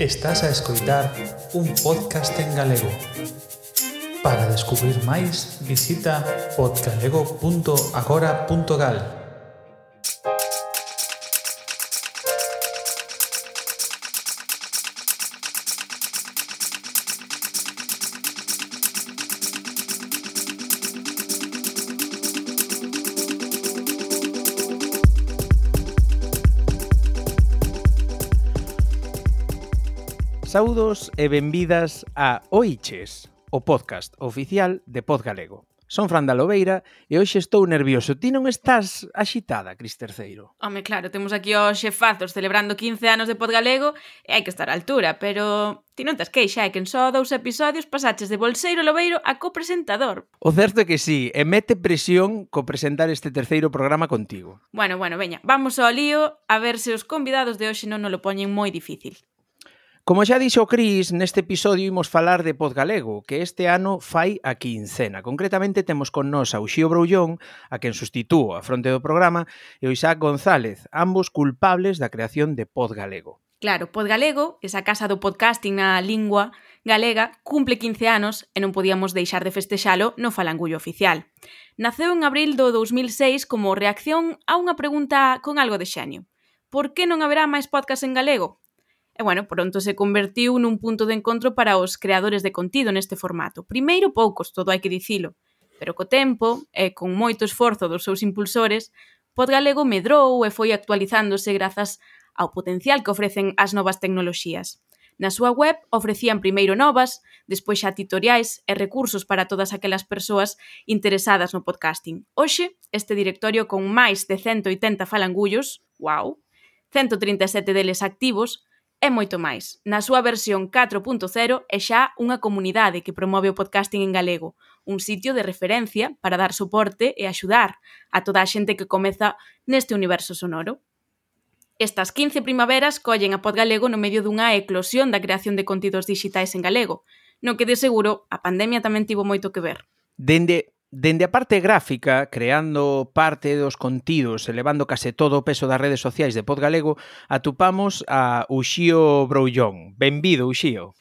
Estás a escoitar un podcast en galego. Para descubrir máis, visita podgalego.agora.gal. Saudos e benvidas a Oiches, o podcast oficial de Podgalego. Son Fran da Lobeira e hoxe estou nervioso. Ti non estás axitada, Cris Terceiro? Home, claro, temos aquí os xefazos celebrando 15 anos de Podgalego e hai que estar á altura, pero ti non tes queixa, é que en só dous episodios pasaches de Bolseiro Lobeiro a copresentador. O certo é que sí, e mete presión co presentar este terceiro programa contigo. Bueno, bueno, veña, vamos ao lío a ver se os convidados de hoxe non nos lo poñen moi difícil. Como xa dixo Cris, neste episodio imos falar de Pod Galego, que este ano fai a quincena. Concretamente temos con nós a Uxío Broullón, a quen sustitúo a fronte do programa, e o Isaac González, ambos culpables da creación de Pod Galego. Claro, Pod Galego, esa casa do podcasting na lingua galega, cumple 15 anos e non podíamos deixar de festexalo no falangullo oficial. Naceu en abril do 2006 como reacción a unha pregunta con algo de xenio. Por que non haberá máis podcast en galego? E, bueno, pronto se convertiu nun punto de encontro para os creadores de contido neste formato. Primeiro poucos, todo hai que dicilo, pero co tempo, e con moito esforzo dos seus impulsores, Podgalego medrou e foi actualizándose grazas ao potencial que ofrecen as novas tecnoloxías. Na súa web ofrecían primeiro novas, despois xa titoriais e recursos para todas aquelas persoas interesadas no podcasting. Hoxe, este directorio con máis de 180 falangullos, wow, 137 deles activos, e moito máis. Na súa versión 4.0 é xa unha comunidade que promove o podcasting en galego, un sitio de referencia para dar soporte e axudar a toda a xente que comeza neste universo sonoro. Estas 15 primaveras collen a Podgalego no medio dunha eclosión da creación de contidos digitais en galego, no que de seguro a pandemia tamén tivo moito que ver. Dende Dende a parte gráfica, creando parte dos contidos, elevando case todo o peso das redes sociais de Podgalego, atupamos a Uxío Broullón. Benvido, Uxío.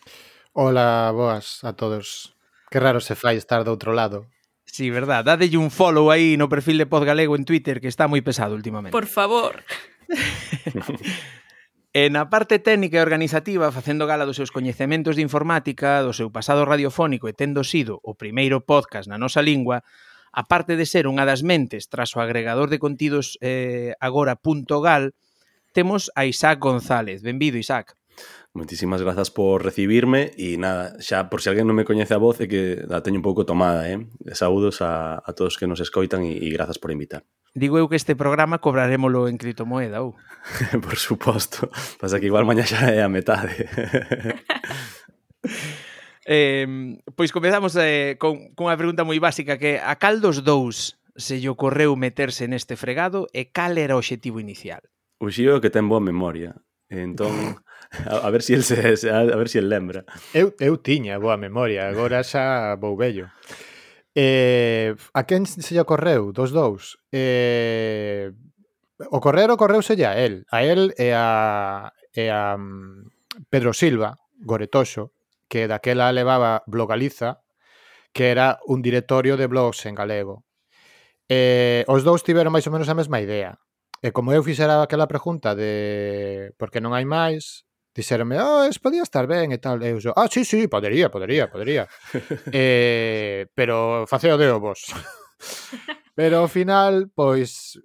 Ola, boas a todos. Que raro se fai estar do outro lado. Sí, verdad. Dadelle un follow aí no perfil de Podgalego en Twitter, que está moi pesado últimamente. Por favor. E na parte técnica e organizativa, facendo gala dos seus coñecementos de informática, do seu pasado radiofónico e tendo sido o primeiro podcast na nosa lingua, a parte de ser unha das mentes tras o agregador de contidos eh, agora.gal, temos a Isaac González. Benvido, Isaac. Moitísimas grazas por recibirme e nada, xa por se si alguén non me coñece a voz é que a teño un pouco tomada, eh? Saúdos a, a todos que nos escoitan e, e grazas por invitar. Digo eu que este programa cobrarémolo en criptomoeda, ou? Por suposto. Pasa que igual mañá xa é a metade. eh, pois comezamos eh, con, con unha pregunta moi básica que a cal dos dous se lle ocorreu meterse neste fregado e cal era o obxectivo inicial? O Xío que ten boa memoria. Entón, a, a ver se si el se, a ver se si el lembra. Eu, eu tiña boa memoria, agora xa vou vello. Eh, a quen se lle ocorreu dos dous? Eh, ocorrer ocorreuse a él, a él e a, e a mm, Pedro Silva, Goretoxo, que daquela levaba Blogaliza, que era un directorio de blogs en galego. Eh, os dous tiveron máis ou menos a mesma idea. E como eu fixera aquela pregunta de por que non hai máis, Dixeronme, ah, es, podía estar ben e tal. E eu so, ah, sí, sí, podería, podería, podería. eh, pero faceo de vos. pero ao final, pois,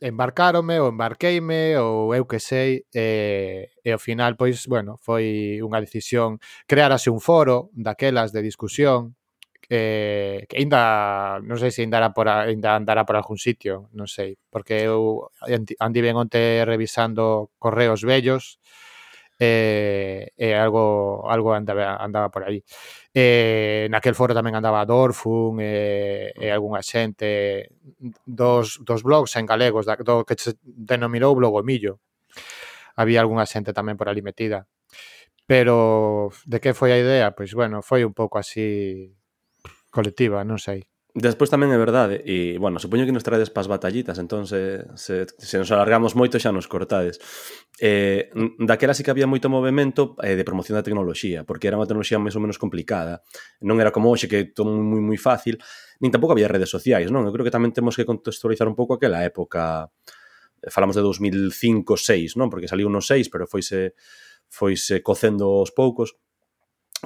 embarcárome ou embarqueime ou eu que sei e, e ao final pois bueno foi unha decisión crearase un foro daquelas de discusión eh, que ainda non sei se ainda por ainda andará por algún sitio non sei porque eu andi ben onte revisando correos vellos eh, eh, algo, algo andaba, andaba por aí. Eh, naquel foro tamén andaba Dorfun eh, e algunha xente dos, dos blogs en galegos da, do que se denominou Blogomillo. Había algunha xente tamén por ali metida. Pero de que foi a idea? Pois bueno, foi un pouco así colectiva, non sei. Despois tamén é verdade, e, bueno, supoño que nos traedes pas batallitas, entón se, se, se nos alargamos moito xa nos cortades. Eh, daquela sí que había moito movimento eh, de promoción da tecnoloxía, porque era unha tecnoloxía máis ou menos complicada. Non era como hoxe, que todo moi, moi fácil, nin tampouco había redes sociais, non? Eu creo que tamén temos que contextualizar un pouco aquela época, falamos de 2005-6, non? Porque saliu no 6, pero foise, foise cocendo aos poucos.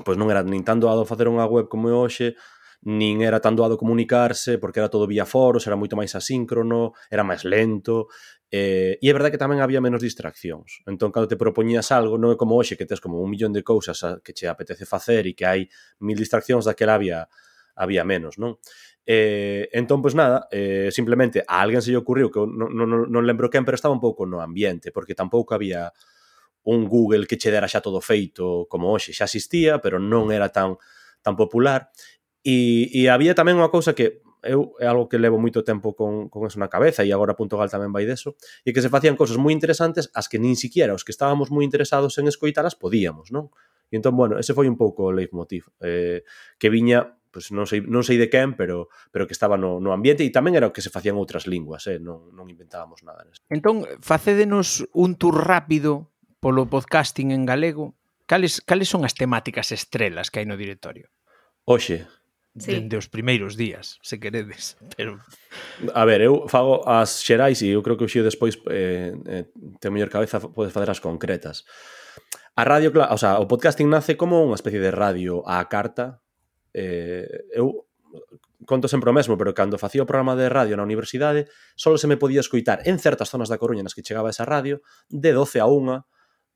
Pois non era nin tanto a facer unha web como hoxe, nin era tan doado comunicarse porque era todo vía foros, era moito máis asíncrono, era máis lento, eh, e é verdade que tamén había menos distraccións. Entón, cando te propoñías algo, non é como hoxe que tes como un millón de cousas a, que che apetece facer e que hai mil distraccións, daquela había había menos, non? Eh, entón, pois nada, eh, simplemente a alguén se lle ocurriu que non, non, non lembro quen, pero estaba un pouco no ambiente, porque tampouco había un Google que che dera xa todo feito como hoxe, xa existía, pero non era tan tan popular E, e había tamén unha cousa que eu é algo que levo moito tempo con, con eso na cabeza e agora Punto Gal tamén vai deso e que se facían cousas moi interesantes as que nin siquiera os que estábamos moi interesados en escoitalas podíamos, non? E entón, bueno, ese foi un pouco o leitmotiv eh, que viña pues non sei, non sei de quen, pero pero que estaba no, no ambiente e tamén era o que se facían outras linguas, eh? non, non inventábamos nada. Nese. Entón, facédenos un tour rápido polo podcasting en galego. Cales, cales son as temáticas estrelas que hai no directorio? Oxe, sí. dende os primeiros días, se queredes. Pero... A ver, eu fago as xerais e eu creo que o xío despois eh, eh, te mellor cabeza podes facer as concretas. A radio, o sea, o podcasting nace como unha especie de radio á carta. Eh, eu conto sempre o mesmo, pero cando facía o programa de radio na universidade, só se me podía escoitar en certas zonas da Coruña nas que chegaba esa radio de 12 a 1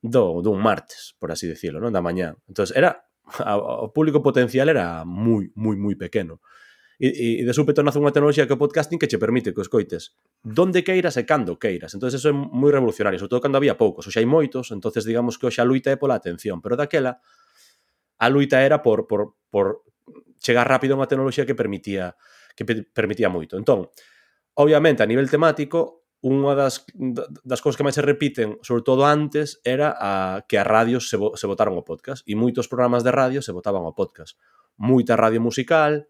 do, dun martes, por así decirlo, non? da mañá. Entón, era o público potencial era moi, moi, moi pequeno. E, e de súpeto nace unha tecnoloxía que o podcasting que che permite que os coites donde queiras e cando queiras. entonces eso é moi revolucionario, sobre todo cando había poucos. Oxe hai moitos, entonces digamos que hoxe a luita é pola atención. Pero daquela, a luita era por, por, por chegar rápido a unha tecnoloxía que permitía que permitía moito. Entón, obviamente, a nivel temático, unha das, das cousas que máis se repiten, sobre todo antes, era a, que as radios se, se votaron ao podcast. E moitos programas de radio se votaban ao podcast. Moita radio musical,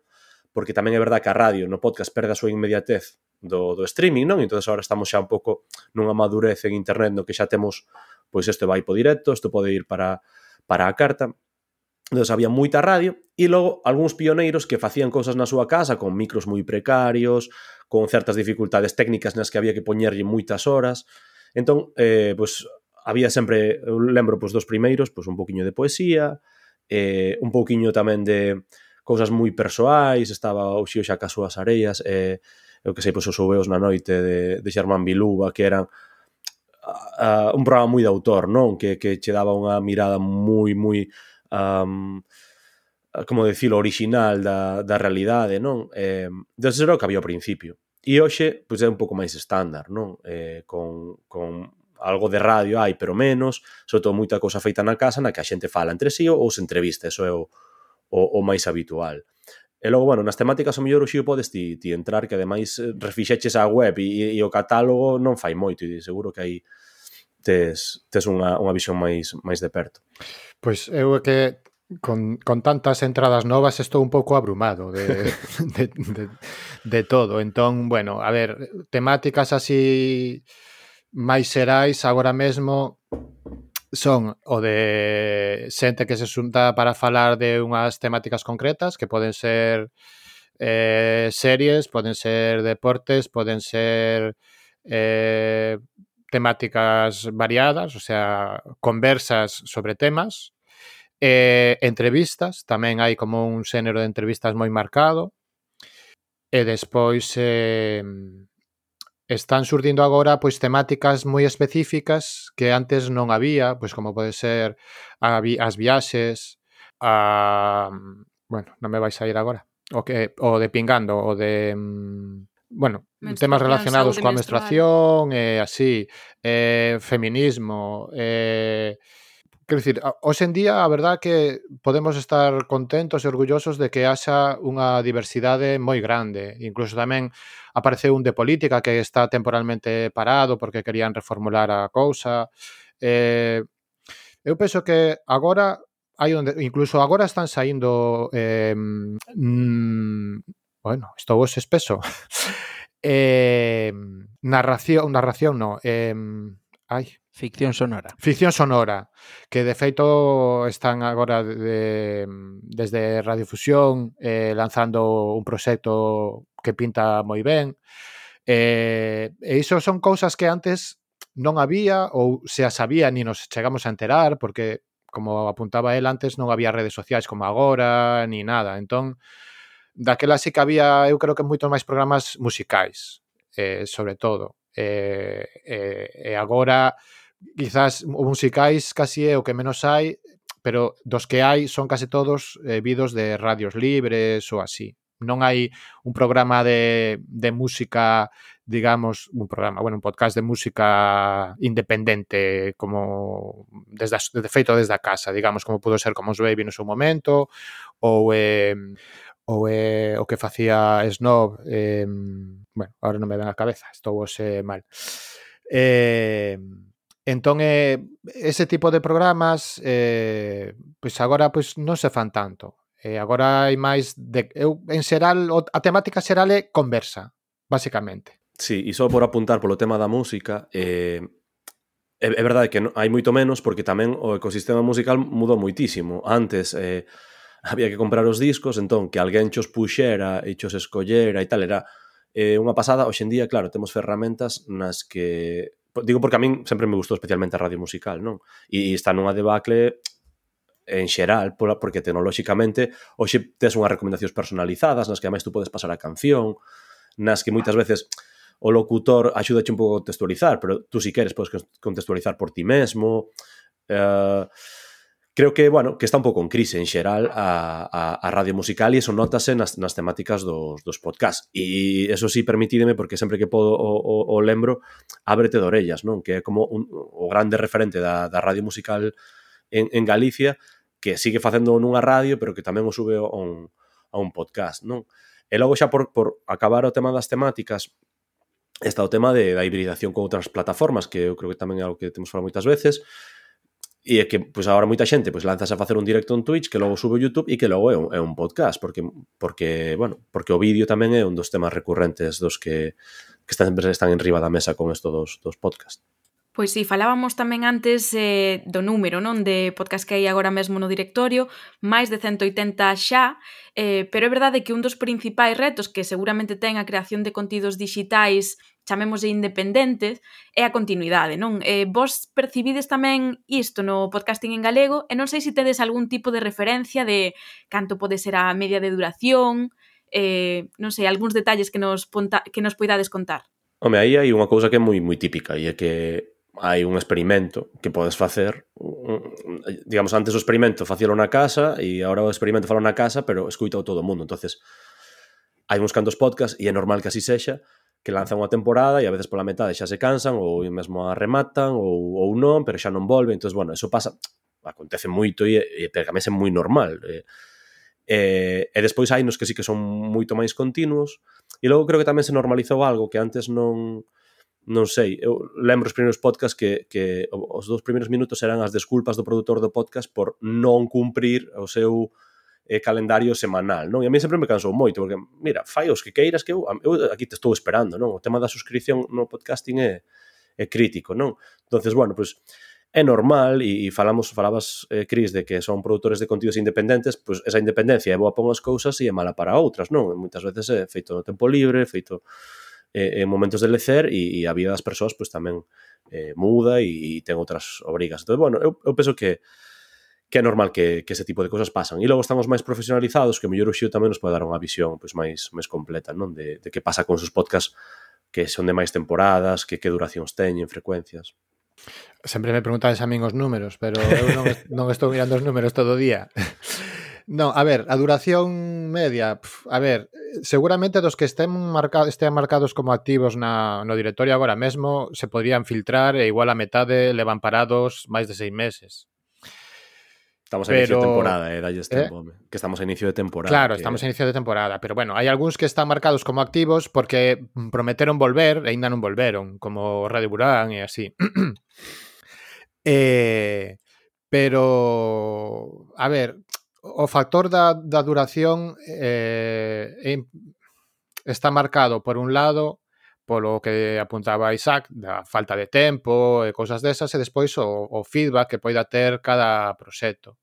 porque tamén é verdad que a radio no podcast perde a súa inmediatez do, do streaming, non? Entón agora estamos xa un pouco nunha madurez en internet no que xa temos, pois isto vai po directo, isto pode ir para, para a carta. Entón, había moita radio e logo algúns pioneiros que facían cousas na súa casa con micros moi precarios, con certas dificultades técnicas nas que había que poñerlle moitas horas. Entón, eh, pois, había sempre, eu lembro pois, dos primeiros, pois, un poquinho de poesía, eh, un pouquiño tamén de cousas moi persoais, estaba o xio xa cas súas areias, eh, eu que sei, pois, os ouveos na noite de, de Xermán Biluba, que eran uh, un programa moi de autor, non? Que, que che daba unha mirada moi, moi um, como decirlo, original da, da realidade, non? Eh, desde era o que había ao principio. E hoxe, pois é un pouco máis estándar, non? Eh, con, con algo de radio hai, pero menos, sobre todo moita cousa feita na casa na que a xente fala entre sí ou se entrevista, eso é o, o, o máis habitual. E logo, bueno, nas temáticas o mellor o xío podes ti, ti entrar, que ademais eh, refixeches a web e, e o catálogo non fai moito e seguro que hai tes, tes unha, unha visión máis, máis de perto. Pois eu é que con, con tantas entradas novas estou un pouco abrumado de, de, de, de todo. Entón, bueno, a ver, temáticas así máis xerais agora mesmo son o de xente que se xunta para falar de unhas temáticas concretas que poden ser eh, series, poden ser deportes, poden ser eh, temáticas variadas, o sea, conversas sobre temas, eh, entrevistas, tamén hai como un xénero de entrevistas moi marcado, e despois eh, están surdindo agora pois temáticas moi específicas que antes non había, pois como pode ser a, as viaxes, a, bueno, non me vais a ir agora, o, que, o de pingando, o de... Mm, bueno, temas relacionados coa menstruación, eh, así, eh, feminismo, eh, quero dicir, hoxe en día a verdad que podemos estar contentos e orgullosos de que haxa unha diversidade moi grande. Incluso tamén apareceu un de política que está temporalmente parado porque querían reformular a cousa. Eh, eu penso que agora hai onde incluso agora están saindo eh, mm, bueno, estou vos espeso. eh, narración, narración no, eh, ai, Ficción sonora. Ficción sonora, que de feito están agora de, desde Radiofusión eh, lanzando un proxecto que pinta moi ben. Eh, e iso son cousas que antes non había ou se as había ni nos chegamos a enterar porque como apuntaba el antes non había redes sociais como agora ni nada. Entón, Daquela sí que había, eu creo que moito máis programas musicais, eh, sobre todo. Eh, eh, e agora, quizás, musicais casi é o que menos hai, pero dos que hai son case todos eh, vidos de radios libres ou así. Non hai un programa de, de música, digamos, un programa, bueno, un podcast de música independente como desde, de feito desde a casa, digamos, como pudo ser como os Baby no seu momento ou eh, ou é o que facía Snob, eh, bueno, agora non me ven a cabeza, estou eh, mal. Eh, entón, eh, ese tipo de programas, eh, pois agora pois non se fan tanto. Eh, agora hai máis de eu en xeral a temática xeral é conversa, basicamente. Sí, e só por apuntar polo tema da música, eh, é, é verdade que no, hai moito menos porque tamén o ecosistema musical mudou moitísimo. Antes eh, había que comprar os discos, entón que alguén chos puxera e chos escollera e tal, era eh, unha pasada. Hoxendía, claro, temos ferramentas nas que digo porque a min sempre me gustou especialmente a radio musical, non? E, e está nunha debacle en xeral, pola, porque tecnolóxicamente hoxe tes unhas recomendacións personalizadas nas que ademais tú podes pasar a canción, nas que moitas veces o locutor axuda un pouco a contextualizar, pero tú si queres podes contextualizar por ti mesmo. Eh, creo que, bueno, que está un pouco en crise en xeral a, a, a radio musical e eso notase nas, nas temáticas dos, dos podcast. E eso sí, permitideme, porque sempre que podo o, o, o lembro, ábrete de orellas, non? Que é como un, o grande referente da, da radio musical en, en Galicia, que sigue facendo nunha radio, pero que tamén o sube a un, a un podcast, non? E logo xa por, por acabar o tema das temáticas, está o tema de, da hibridación con outras plataformas, que eu creo que tamén é algo que temos falado moitas veces, E é que, pois, agora moita xente pois, lanzas a facer un directo en Twitch que logo sube o YouTube e que logo é un, é un podcast porque, porque, bueno, porque o vídeo tamén é un dos temas recurrentes dos que, que están, sempre están en riba da mesa con isto dos, dos podcasts. Pois si, sí, falábamos tamén antes eh, do número non de podcast que hai agora mesmo no directorio, máis de 180 xa, eh, pero é verdade que un dos principais retos que seguramente ten a creación de contidos digitais chamemos de independentes, é a continuidade, non? Eh, vos percibides tamén isto no podcasting en galego e non sei se tedes algún tipo de referencia de canto pode ser a media de duración, eh, non sei, algúns detalles que nos, ponta, que nos poidades contar. Home, aí hai unha cousa que é moi moi típica e é que hai un experimento que podes facer. Digamos, antes o experimento facíalo na casa e agora o experimento falo na casa pero escuita todo o mundo, entonces hai uns cantos podcast e é normal que así sexa que lanzan unha temporada e a veces pola metade xa se cansan ou mesmo a rematan ou, ou non, pero xa non volve. Entonces bueno, eso pasa, acontece moito e, e pergamese moi normal. E, e, e despois hai nos que sí que son moito máis continuos e logo creo que tamén se normalizou algo que antes non non sei, eu lembro os primeiros podcast que, que os dous primeiros minutos eran as desculpas do produtor do podcast por non cumprir o seu eh, calendario semanal, non? E a mí sempre me cansou moito, porque, mira, fai os que queiras que eu, eu aquí te estou esperando, non? O tema da suscripción no podcasting é, é crítico, non? entonces bueno, pois, pues, é normal e, e falamos falabas eh, Cris de que son produtores de contidos independentes, pois esa independencia é boa para unhas cousas e é mala para outras, non? Moitas veces é feito no tempo libre, feito eh, en momentos de lecer e, e a vida das persoas pois, tamén eh, muda e, e ten outras obrigas. Entón, bueno, eu, eu penso que que é normal que, que ese tipo de cosas pasan. E logo están os máis profesionalizados, que mellor o Xio tamén nos pode dar unha visión pois, máis, máis completa non de, de que pasa con os podcasts que son de máis temporadas, que que duracións teñen, frecuencias. Sempre me preguntades a min os números, pero eu non, non estou mirando os números todo o día. No, a ver, a duración media, pf, a ver, seguramente dos que estén marcados, como activos na, no directorio agora mesmo se podrían filtrar e igual a metade levan parados máis de seis meses. Estamos a inicio de temporada, eh, dalles tempo, eh? que estamos a inicio de temporada. Claro, que... estamos a inicio de temporada, pero bueno, hai algúns que están marcados como activos porque prometeron volver e aínda non volveron, como Radio Burán e así. eh, pero, a ver, o factor da, da duración eh, está marcado, por un lado, polo que apuntaba Isaac, da falta de tempo e cosas desas, e despois o, o feedback que poida ter cada proxecto.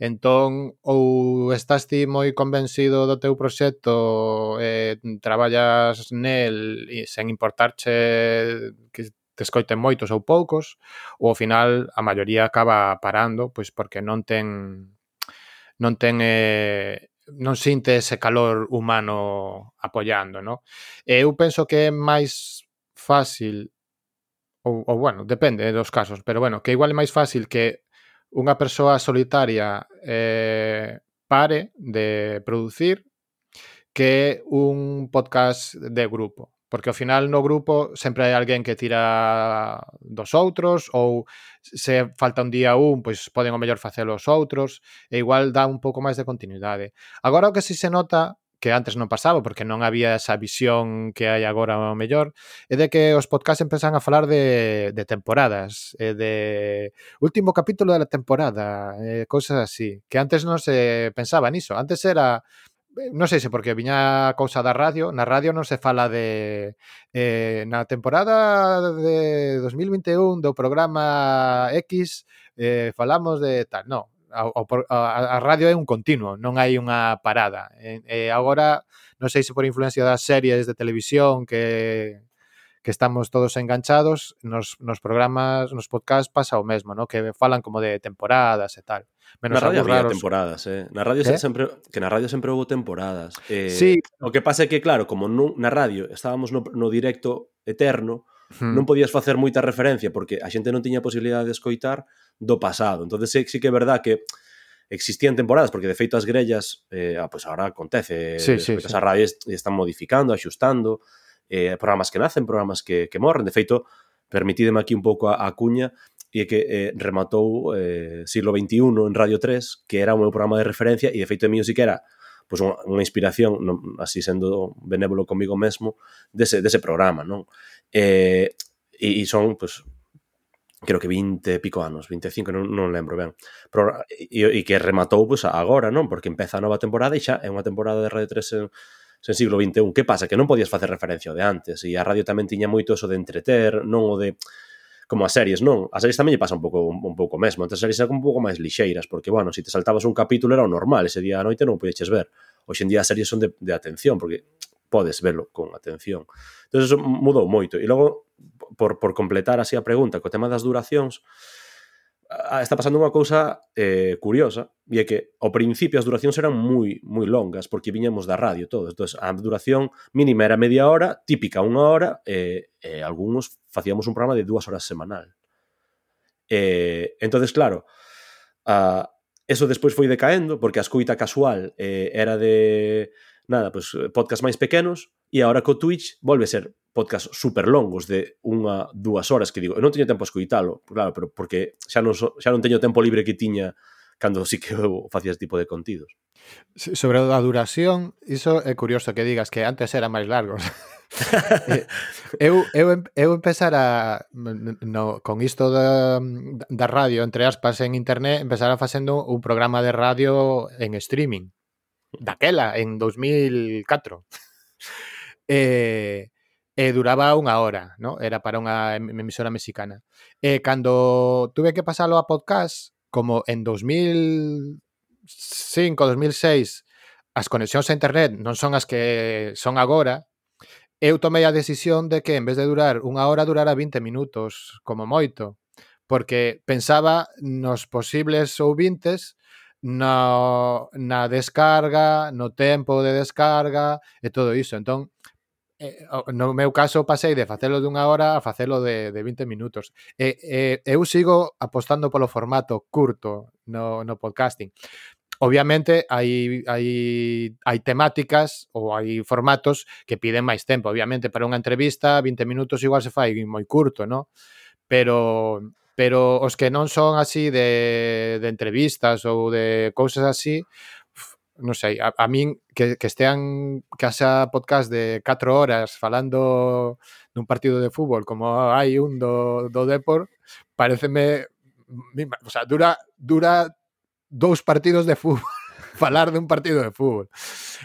Entón, ou estás ti moi convencido do teu proxecto e traballas nel e sen importarche que te escoiten moitos ou poucos, ou ao final a maioría acaba parando, pois porque non ten non ten eh, non sinte ese calor humano apoiando, no? E eu penso que é máis fácil ou, ou bueno, depende eh, dos casos, pero bueno, que igual é máis fácil que unha persoa solitaria eh, pare de producir que un podcast de grupo. Porque ao final no grupo sempre hai alguén que tira dos outros ou se falta un día un, pois poden o mellor facelo os outros e igual dá un pouco máis de continuidade. Agora o que si se nota que antes non pasaba porque non había esa visión que hai agora ao mellor, é de que os podcasts empezan a falar de, de temporadas, e de último capítulo da temporada, e cousas así, que antes non se pensaba niso. Antes era Eh, non sei se porque viña a cousa da radio, na radio non se fala de eh, na temporada de 2021 do programa X eh, falamos de tal, non, a, a, a radio é un continuo, non hai unha parada. E, e agora, non sei se por influencia das series de televisión que que estamos todos enganchados, nos, nos programas, nos podcasts pasa o mesmo, ¿no? que falan como de temporadas e tal. Menos na radio había raros. temporadas, eh. Na radio ¿Eh? sempre que na radio sempre houve temporadas. Eh, sí. O que pasa é que claro, como non, na radio estábamos no, no directo eterno, hmm. non podías facer moita referencia porque a xente non tiña posibilidade de escoitar do pasado. Entonces sí, sí que é verdad que existían temporadas, porque de feito as grellas, eh, ah, pois pues agora acontece, eh, sí, sí, sí. as radios están modificando, axustando, eh, programas que nacen, programas que, que morren, de feito, permitídeme aquí un pouco a, a cuña, e que eh, rematou eh, siglo XXI en Radio 3, que era o meu programa de referencia e de feito de mío o si que era pois unha, unha inspiración, non, así sendo benévolo comigo mesmo, dese, dese programa, non? Eh, e, e son, pois, creo que 20 e pico anos, 25, non, non lembro ben. Pero, e, e que rematou pois agora, non? Porque empeza a nova temporada e xa é unha temporada de Radio 3 en, sen siglo XXI. Que pasa? Que non podías facer referencia de antes e a radio tamén tiña moito eso de entreter, non o de como as series, non? As series tamén lle pasa un pouco un, un pouco mesmo, antes as series eran un pouco máis lixeiras, porque, bueno, se si te saltabas un capítulo era o normal, ese día a noite non o podeches ver. Hoxe en día as series son de, de atención, porque podes verlo con atención. Entón, eso mudou moito. E logo, por, por completar así a pregunta, co tema das duracións, está pasando unha cousa eh, curiosa e é que ao principio as duracións eran moi moi longas porque viñamos da radio todo. Entón a duración mínima era media hora típica unha hora e eh, eh, algúns facíamos un programa de dúas horas semanal. Eh, entonces claro a, eso despois foi decaendo porque a escoita casual eh, era de nada, pues, podcast máis pequenos e agora co Twitch volve a ser podcast super longos de unha, dúas horas que digo, eu non teño tempo a escoitalo, claro, pero porque xa non, so, xa non teño tempo libre que tiña cando sí que eu facía este tipo de contidos. Sobre a duración, iso é curioso que digas que antes eran máis largos. Eh, eu, eu, eu empezar a no, con isto da, da radio, entre aspas, en internet, empezar a facendo un programa de radio en streaming. Daquela, en 2004. eh, e duraba unha hora, no? era para unha emisora mexicana. Eh, e cando tuve que pasalo a podcast, como en 2005, 2006, as conexións a internet non son as que son agora, eu tomei a decisión de que en vez de durar unha hora durara 20 minutos, como moito, porque pensaba nos posibles ouvintes no, na descarga, no tempo de descarga e todo iso. Entón, eh, oh, no meu caso pasei de facelo dunha hora a facelo de, de 20 minutos. E, eh, eh, eu sigo apostando polo formato curto no, no podcasting. Obviamente hai, hai, hai temáticas ou hai formatos que piden máis tempo. Obviamente para unha entrevista 20 minutos igual se fai moi curto, non? Pero pero os que non son así de, de entrevistas ou de cousas así, non sei, a, a min que, que estean casa podcast de 4 horas falando dun partido de fútbol como hai un do, do Depor, pareceme o sea, dura dura dous partidos de fútbol falar dun partido de fútbol.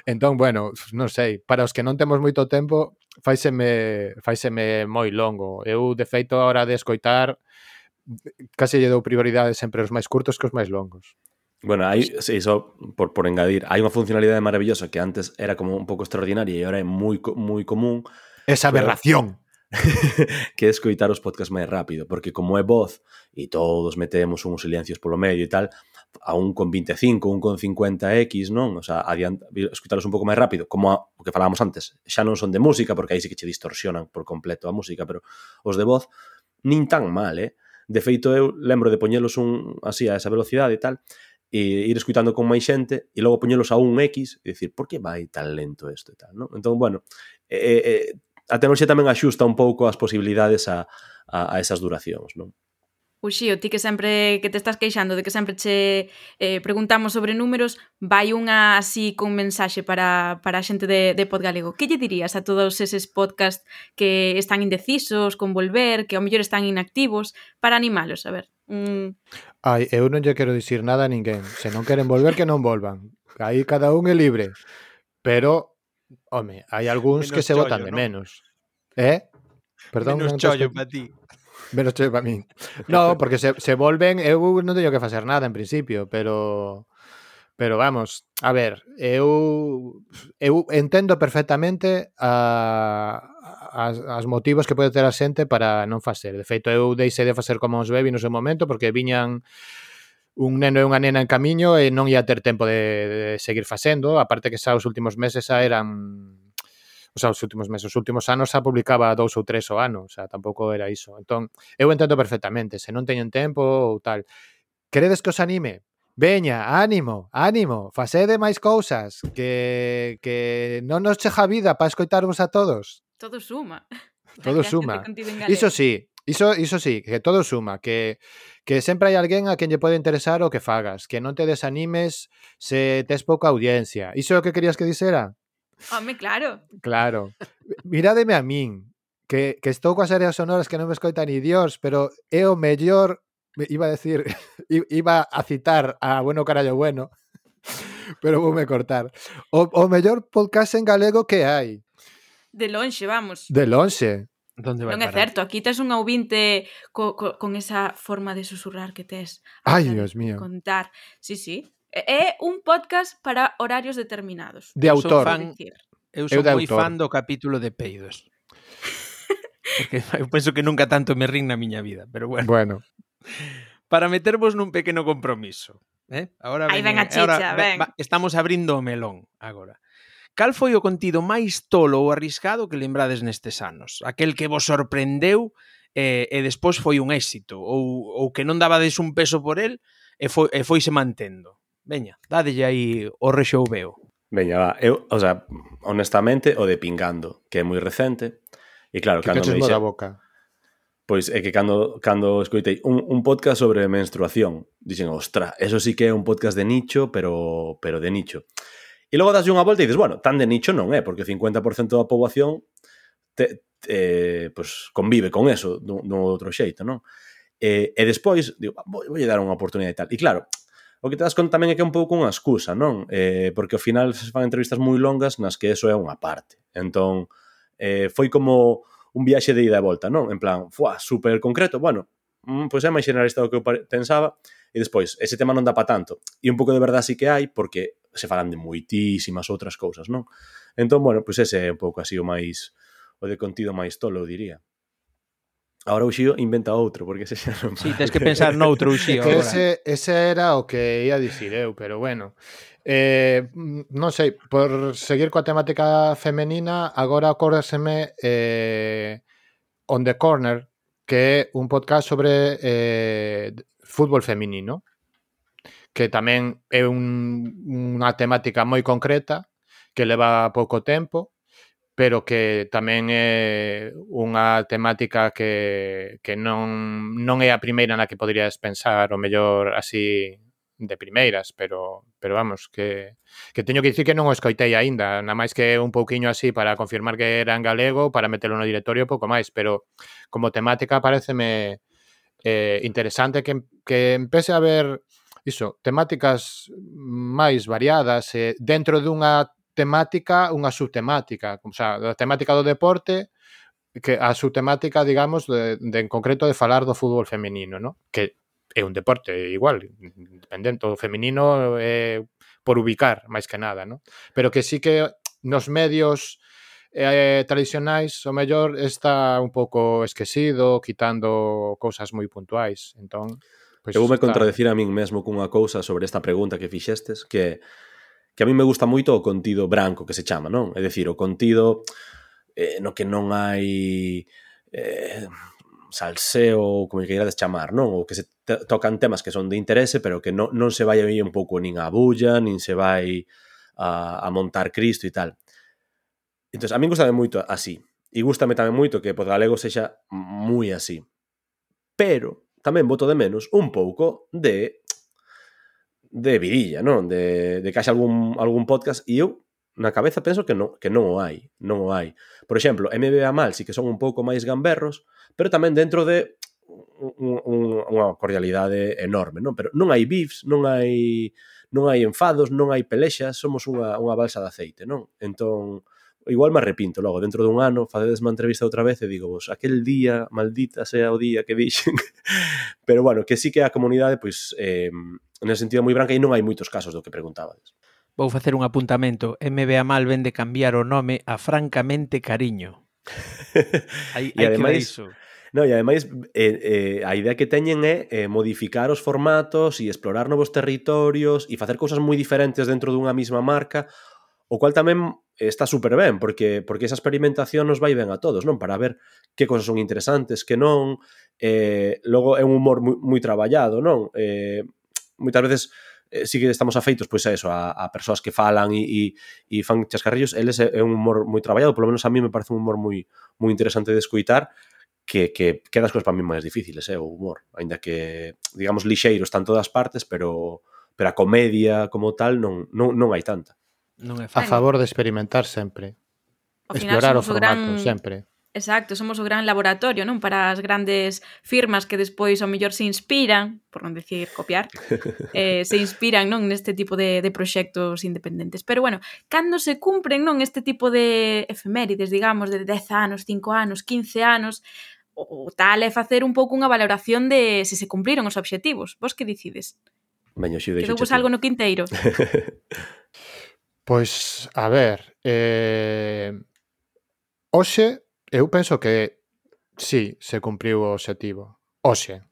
Entón, bueno, non sei, para os que non temos moito tempo, faiseme faiseme moi longo. Eu de feito a hora de escoitar case lle dou prioridade sempre os máis curtos que os máis longos. Bueno, hay, sí, eso por, por engadir. Hay una funcionalidad maravillosa que antes era como un pouco extraordinaria e ahora é moi, moi común. Esa aberración. que es coitar os podcasts máis rápido, porque como é voz e todos metemos uns silencios polo medio e tal, a un con 25, un con 50x, non? O sea, adianta, escutarlos un pouco máis rápido, como a, o que falábamos antes. Xa non son de música, porque aí sí que che distorsionan por completo a música, pero os de voz nin tan mal, eh? De feito, eu lembro de poñelos un así a esa velocidade e tal, e ir escuitando con máis xente e logo poñelos a un X e dicir, por que vai tan lento isto e tal, non? Entón, bueno, eh, eh, a tecnoloxía tamén axusta un pouco as posibilidades a, a, a esas duracións, non? Uxío, pois ti que sempre que te estás queixando de que sempre che eh, preguntamos sobre números, vai unha así con mensaxe para, para a xente de, de Podgalego. Que lle dirías a todos eses podcast que están indecisos, con volver, que ao mellor están inactivos, para animalos? A ver. Mm. Ai, eu non lle quero dicir nada a ninguén. Se non queren volver, que non volvan. Aí cada un é libre. Pero, home, hai algúns menos que se chollo, votan de ¿no? menos. Eh? Perdón, menos chollo para ti. Menos chollo para min. No, porque se, se volven, eu non teño que facer nada en principio, pero... Pero vamos, a ver, eu eu entendo perfectamente a as, as motivos que pode ter a xente para non facer. De feito, eu deixei de facer como os bebi no seu momento porque viñan un neno e unha nena en camiño e non ia ter tempo de, de seguir facendo. A parte que xa os últimos meses xa eran o sea, os últimos meses, os últimos anos xa publicaba dous ou tres o ano, o sea, tampouco era iso. Entón, eu entendo perfectamente, se non teñen tempo ou tal. Queredes que os anime? Veña, ánimo, ánimo, facede máis cousas, que, que non nos cheja vida para escoitarvos a todos. Todo suma. Todo suma. Iso sí, iso, iso sí, que todo suma, que, que sempre hai alguén a quen lle pode interesar o que fagas, que non te desanimes se tes pouca audiencia. Iso é o que querías que dixera? Home, claro. Claro. Mirádeme a min, que, que estou coas áreas sonoras que non me escoita ni Dios, pero é o mellor, iba a decir, iba a citar a Bueno Carallo Bueno, pero voume cortar. O, o mellor podcast en galego que hai de lonxe, vamos. De lonxe. Donde vai non é parar? certo, aquí tes un ouvinte co, co, con esa forma de susurrar que tes. Ai, Dios mío. Contar. Sí, sí. É un podcast para horarios determinados. De autor. Son fan, eu son moi fan do capítulo de peidos. Porque eu penso que nunca tanto me rin na miña vida, pero bueno. Bueno. Para metervos nun pequeno compromiso. Eh? Agora Aí ven a chicha, ven. Va, estamos abrindo o melón agora. Cal foi o contido máis tolo ou arriscado que lembrades nestes anos? Aquel que vos sorprendeu e, e despois foi un éxito ou, ou que non dabades un peso por el e, foi, e foise mantendo. Veña, dadelle aí o rexoubeo. Veña, va. Eu, o sea, honestamente, o de Pingando, que é moi recente. E claro, que cando me dixe... boca? Pois é que cando, cando escoitei un, un podcast sobre menstruación, dixen, ostra, eso sí que é un podcast de nicho, pero, pero de nicho. E logo das unha volta e dices, bueno, tan de nicho non é, porque o 50% da poboación te, te, eh, pues, convive con eso dun, dun outro xeito, non? E, e despois, digo, ah, vou, vou dar unha oportunidade e tal. E claro, o que te das conta tamén é que é un pouco unha excusa, non? Eh, porque ao final se fan entrevistas moi longas nas que eso é unha parte. Entón, eh, foi como un viaxe de ida e volta, non? En plan, fuá, super concreto, bueno, pois pues é máis generalista do que eu pensaba, E despois, ese tema non dá para tanto. E un pouco de verdade sí que hai, porque se falan de moitísimas outras cousas, non? Entón, bueno, pois ese é un pouco así o máis o de contido máis tolo, diría. Agora o Xío inventa outro, porque ese xa non... Sí, tens que pensar noutro no Xío. Que ese, ese era o que ia dicir eu, pero bueno. Eh, non sei, por seguir coa temática femenina, agora acórdaseme eh, On the Corner, que é un podcast sobre eh, fútbol feminino, que tamén é un, unha temática moi concreta, que leva pouco tempo, pero que tamén é unha temática que, que non, non é a primeira na que poderías pensar, o mellor así de primeiras, pero, pero vamos, que, que teño que dicir que non o escoitei aínda, na máis que un pouquiño así para confirmar que era en galego, para metelo no directorio pouco máis, pero como temática pareceme eh, interesante que, que empece a haber iso, temáticas máis variadas eh, dentro dunha temática, unha subtemática, o sea, a temática do deporte que a subtemática, digamos, de, de, en concreto de falar do fútbol femenino, ¿no? que é un deporte igual, independente, o femenino é eh, por ubicar, máis que nada, ¿no? pero que sí que nos medios eh, tradicionais, o mellor está un pouco esquecido, quitando cousas moi puntuais. Entón, pois, Eu voume está... contradecir a min mesmo cunha cousa sobre esta pregunta que fixestes, que que a mí me gusta moito o contido branco que se chama, non? É dicir, o contido eh, no que non hai eh, salseo como que irades chamar, non? Ou que se tocan temas que son de interese, pero que non, non se vai aí un pouco nin a bulla, nin se vai a, a montar Cristo e tal. Entón, a min gustame moito así. E gustame tamén moito que Podgalego sexa moi así. Pero tamén voto de menos un pouco de de virilla, non? De, de que haxa algún, algún podcast e eu na cabeza penso que non, que non o hai, non o hai. Por exemplo, MBA Mal si que son un pouco máis gamberros, pero tamén dentro de un, un, unha cordialidade enorme, non? Pero non hai beefs, non hai non hai enfados, non hai pelexas, somos unha, unha balsa de aceite, non? Entón, igual me arrepinto logo, dentro dun ano facedesme a entrevista outra vez e digo vos, aquel día, maldita sea o día que dixen pero bueno, que sí que a comunidade pois, eh, nese sentido moi branca e non hai moitos casos do que preguntabades Vou facer un apuntamento. MBA Mal vende cambiar o nome a Francamente Cariño. hai, hai ademais, que iso. No, e ademais eh, eh, a idea que teñen é eh, modificar os formatos e explorar novos territorios e facer cousas moi diferentes dentro dunha mesma marca, o cual tamén está super ben, porque porque esa experimentación nos vai ben a todos, non? Para ver que cosas son interesantes, que non, eh, logo é un humor moi, moi traballado, non? Eh, moitas veces eh, sí que estamos afeitos pois a eso, a, a persoas que falan e, e, e fan chascarrillos, eles é un humor moi traballado, polo menos a mí me parece un humor moi moi interesante de escuitar, que, que, que das cousas para mí máis difíciles, é eh, o humor, aínda que digamos lixeiro están todas partes, pero pero a comedia como tal non non, non hai tanta. Non é fácil. A favor de experimentar sempre. Ao Explorar o formato o gran... sempre. Exacto, somos o gran laboratorio, non? Para as grandes firmas que despois ao mellor se inspiran, por non decir copiar, eh, se inspiran non neste tipo de, de proxectos independentes. Pero bueno, cando se cumpren non este tipo de efemérides, digamos, de 10 anos, 5 anos, 15 anos, o, tal é facer un pouco unha valoración de se se cumpriron os obxectivos. Vos que decides? Veño, xo deixo. Quedou algo no quinteiro. Pois, a ver, eh, hoxe eu penso que sí, se cumpriu o objetivo. Hoxe.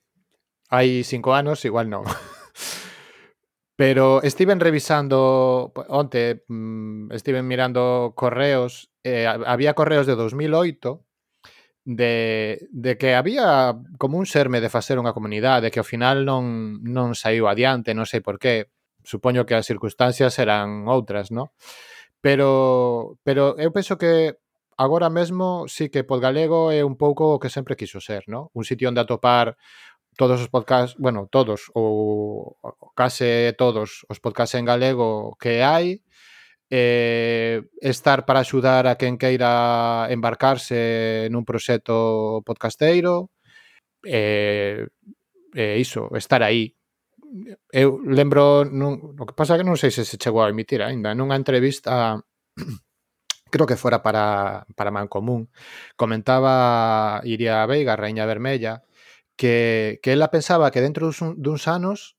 Hai cinco anos, igual non. Pero estiven revisando onte, mm, estiven mirando correos, eh, había correos de 2008 de, de que había como un serme de facer unha comunidade que ao final non, non saiu adiante, non sei por qué supoño que as circunstancias serán outras, ¿no? Pero, pero eu penso que agora mesmo sí que Podgalego é un pouco o que sempre quiso ser, ¿no? Un sitio onde atopar todos os podcasts, bueno, todos ou case todos os podcasts en galego que hai, eh, estar para axudar a quen queira embarcarse nun proxecto podcasteiro, eh, eh, iso, estar aí eu lembro, nun, o que pasa que non sei se se chegou a emitir aínda, nunha entrevista creo que fora para, para Mancomún, comentaba Iria Veiga, Raíña Vermella, que, que ela pensaba que dentro duns, duns anos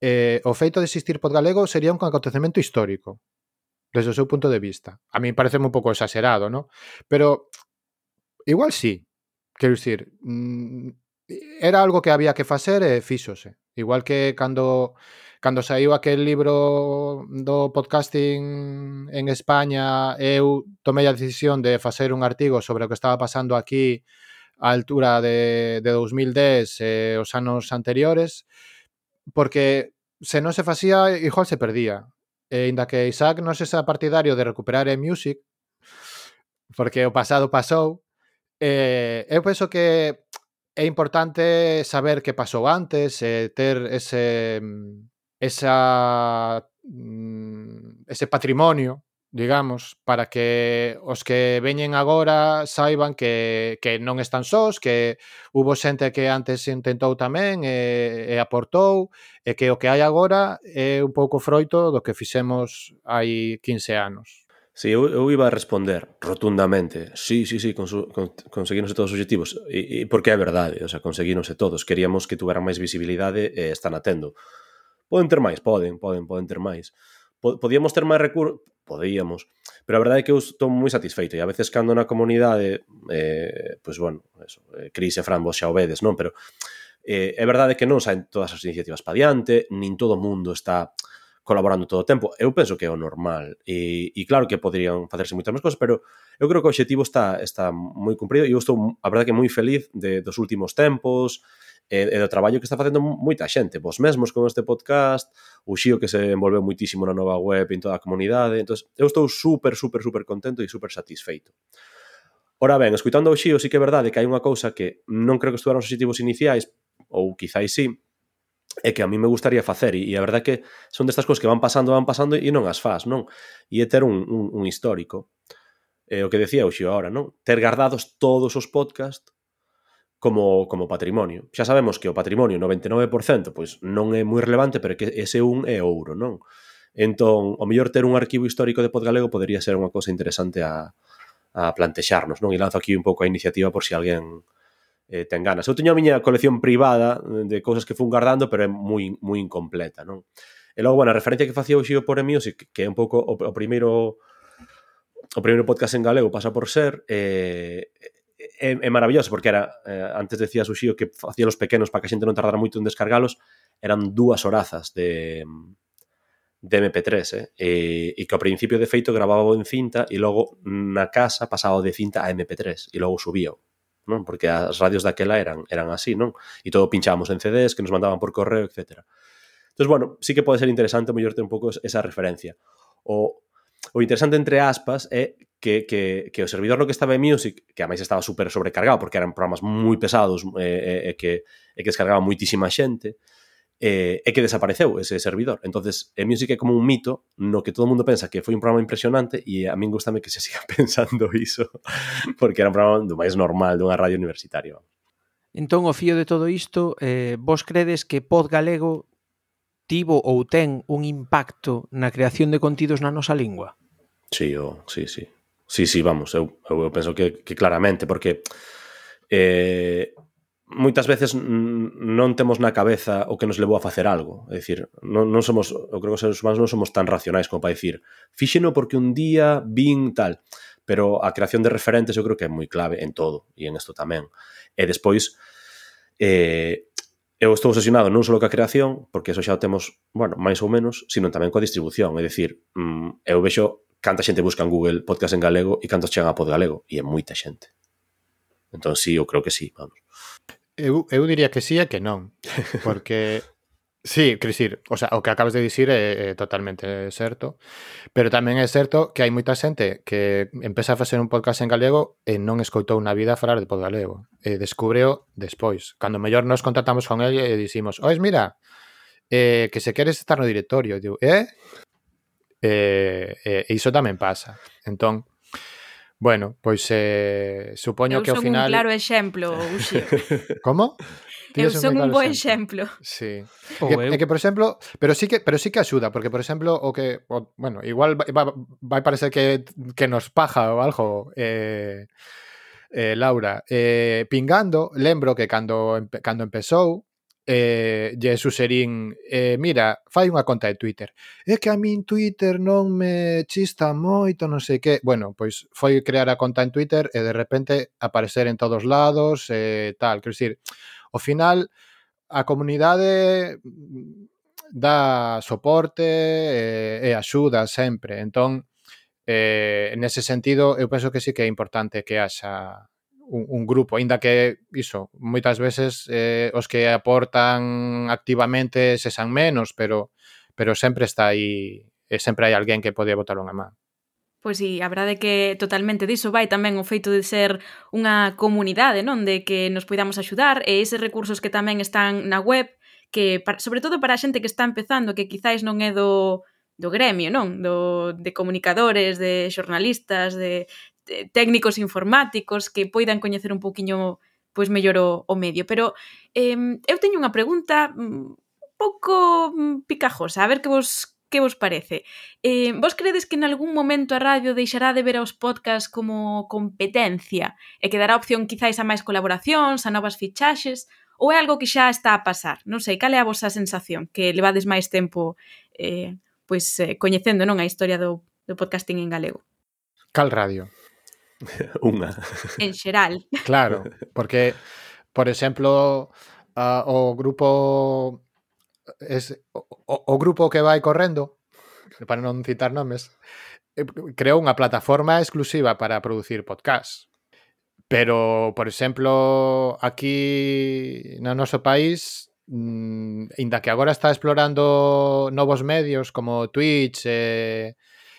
eh, o feito de existir pod galego sería un acontecemento histórico, desde o seu punto de vista. A mí parece un pouco exagerado, ¿no? Pero igual sí, quero dicir, mm, era algo que había que facer e fíxose. Igual que cando cando saiu aquel libro do podcasting en España, eu tomei a decisión de facer un artigo sobre o que estaba pasando aquí a altura de, de 2010 e eh, os anos anteriores, porque se non se facía, igual se perdía. E inda que Isaac non se xa partidario de recuperar a music, porque o pasado pasou, eh, eu penso que é importante saber que pasou antes, eh, ter ese mm, esa mm, ese patrimonio, digamos, para que os que veñen agora saiban que, que non están sós, que hubo xente que antes intentou tamén e, e aportou, e que o que hai agora é un pouco froito do que fixemos hai 15 anos. Sí, eu, eu iba a responder rotundamente, sí, sí, sí, consu, con, todos os objetivos, e, e porque é verdade, o sea, conseguínose todos, queríamos que tuveran máis visibilidade e están atendo. Poden ter máis, poden, poden, poden ter máis. Podíamos ter máis recursos, podíamos, pero a verdade é que eu estou moi satisfeito e a veces cando na comunidade, eh, pois pues bueno, eso, eh, Cris e Fran vos xa o vedes, non? Pero eh, é verdade que non saen todas as iniciativas pa diante, nin todo o mundo está colaborando todo o tempo. Eu penso que é o normal. E, e claro que poderían facerse moitas máis cosas, pero eu creo que o objetivo está está moi cumprido e eu estou, a verdade, que moi feliz de, dos últimos tempos, e, e do traballo que está facendo moita xente, vos mesmos con este podcast, o Xío que se envolveu muitísimo na nova web en toda a comunidade, entón, eu estou super, super, super contento e super satisfeito. Ora ben, escuitando o Xío, sí que é verdade que hai unha cousa que non creo que estuveran os objetivos iniciais, ou quizáis sí, é que a mí me gustaría facer e, e a verdade que son destas cousas que van pasando, van pasando e non as faz, non? E é ter un, un, un histórico. Eh, o que decía o Xio ahora, non? Ter guardados todos os podcast como, como patrimonio. Xa sabemos que o patrimonio 99% pois non é moi relevante, pero que ese un é ouro, non? Entón, o mellor ter un arquivo histórico de Podgalego podería ser unha cousa interesante a, a plantexarnos, non? E lanzo aquí un pouco a iniciativa por si alguén eh, ten ganas. Eu teño a miña colección privada de cousas que fun guardando, pero é moi, moi incompleta, non? E logo, bueno, a referencia que facía o Xio por Music, que é un pouco o, o primeiro o primeiro podcast en galego pasa por ser eh, é, é maravilloso porque era eh, antes decía Suxío que facía los pequenos para que a xente non tardara moito en descargalos eran dúas horazas de de MP3 eh? e, e que ao principio de feito grababa en cinta e logo na casa pasaba de cinta a MP3 e logo subía non? Porque as radios daquela eran eran así, non? E todo pinchábamos en CDs que nos mandaban por correo, etc. Entón, bueno, sí que pode ser interesante mellorte un pouco esa referencia. O, o interesante entre aspas é que, que, que o servidor no que estaba en Music, que ademais estaba super sobrecargado porque eran programas moi pesados e eh, eh, que, eh, que descargaba moitísima xente, eh, é que desapareceu ese servidor. entonces en Music é como un mito no que todo o mundo pensa que foi un programa impresionante e a min gustame que se siga pensando iso, porque era un programa do máis normal dunha radio universitaria. Entón, o fío de todo isto, eh, vos credes que Pod Galego tivo ou ten un impacto na creación de contidos na nosa lingua? Sí, oh, sí, sí. Sí, sí, vamos, eu, eu penso que, que claramente, porque eh, moitas veces non temos na cabeza o que nos levou a facer algo. É dicir, non, non somos, eu creo que os seres humanos non somos tan racionais como para dicir, fíxeno porque un día vin tal. Pero a creación de referentes eu creo que é moi clave en todo e en isto tamén. E despois, eh, eu estou obsesionado non só coa creación, porque eso xa o temos, bueno, máis ou menos, sino tamén coa distribución. É dicir, mm, eu vexo canta xente busca en Google podcast en galego e cantos chegan a pod galego. E é moita xente. Entón, sí, eu creo que sí, vamos. Eu, eu diría que sí e que non, porque Sí, quer dicir, o, sea, o que acabas de dicir é, é totalmente certo, pero tamén é certo que hai moita xente que empeza a facer un podcast en galego e non escoitou na vida falar de pod galego, e descubreo despois. Cando mellor nos contactamos con ele e dicimos, ois, mira, eh, que se queres estar no directorio, digo, eh? Eh, eh, e iso tamén pasa. Entón, Bueno, pois eh, supoño Eu que ao final... Eu son un claro exemplo, Uxio. Como? Tío, eu son un claro bo exemplo. Sí. Oh, que, eu... que, por exemplo, pero sí que pero sí que axuda, porque por exemplo, o que o, bueno, igual vai, vai parecer que que nos paja ou algo eh eh Laura, eh pingando, lembro que cando cando empezou eh, lle suxerín eh, mira, fai unha conta de Twitter é que a min Twitter non me chista moito, non sei que bueno, pois foi crear a conta en Twitter e de repente aparecer en todos lados eh, tal, quero dicir ao final a comunidade dá soporte e, e axuda sempre. Entón eh, nese sentido eu penso que sí que é importante que haxa un, un grupo, aínda que iso, moitas veces eh, os que aportan activamente se san menos, pero pero sempre está aí, e sempre hai alguén que pode botar unha man. Pois sí, a verdade que totalmente diso vai tamén o feito de ser unha comunidade, non? De que nos poidamos axudar e eses recursos que tamén están na web, que para, sobre todo para a xente que está empezando, que quizáis non é do, do gremio, non? Do, de comunicadores, de xornalistas, de Eh, técnicos informáticos que poidan coñecer un poquinho pois mellor o, o medio, pero eh, eu teño unha pregunta mm, un pouco mm, picajosa, a ver que vos que vos parece. Eh, vos credes que en algún momento a radio deixará de ver aos podcasts como competencia e que dará opción quizáis a máis colaboracións, a novas fichaxes, ou é algo que xa está a pasar? Non sei, cal é a vosa sensación? Que levades máis tempo eh, pois eh, coñecendo non a historia do, do podcasting en galego. Cal radio? Unha. En xeral. Claro, porque, por exemplo, uh, o grupo es, o, o grupo que vai correndo, para non citar nomes, eh, creou unha plataforma exclusiva para producir podcast. Pero, por exemplo, aquí no noso país, mm, inda que agora está explorando novos medios como Twitch, eh,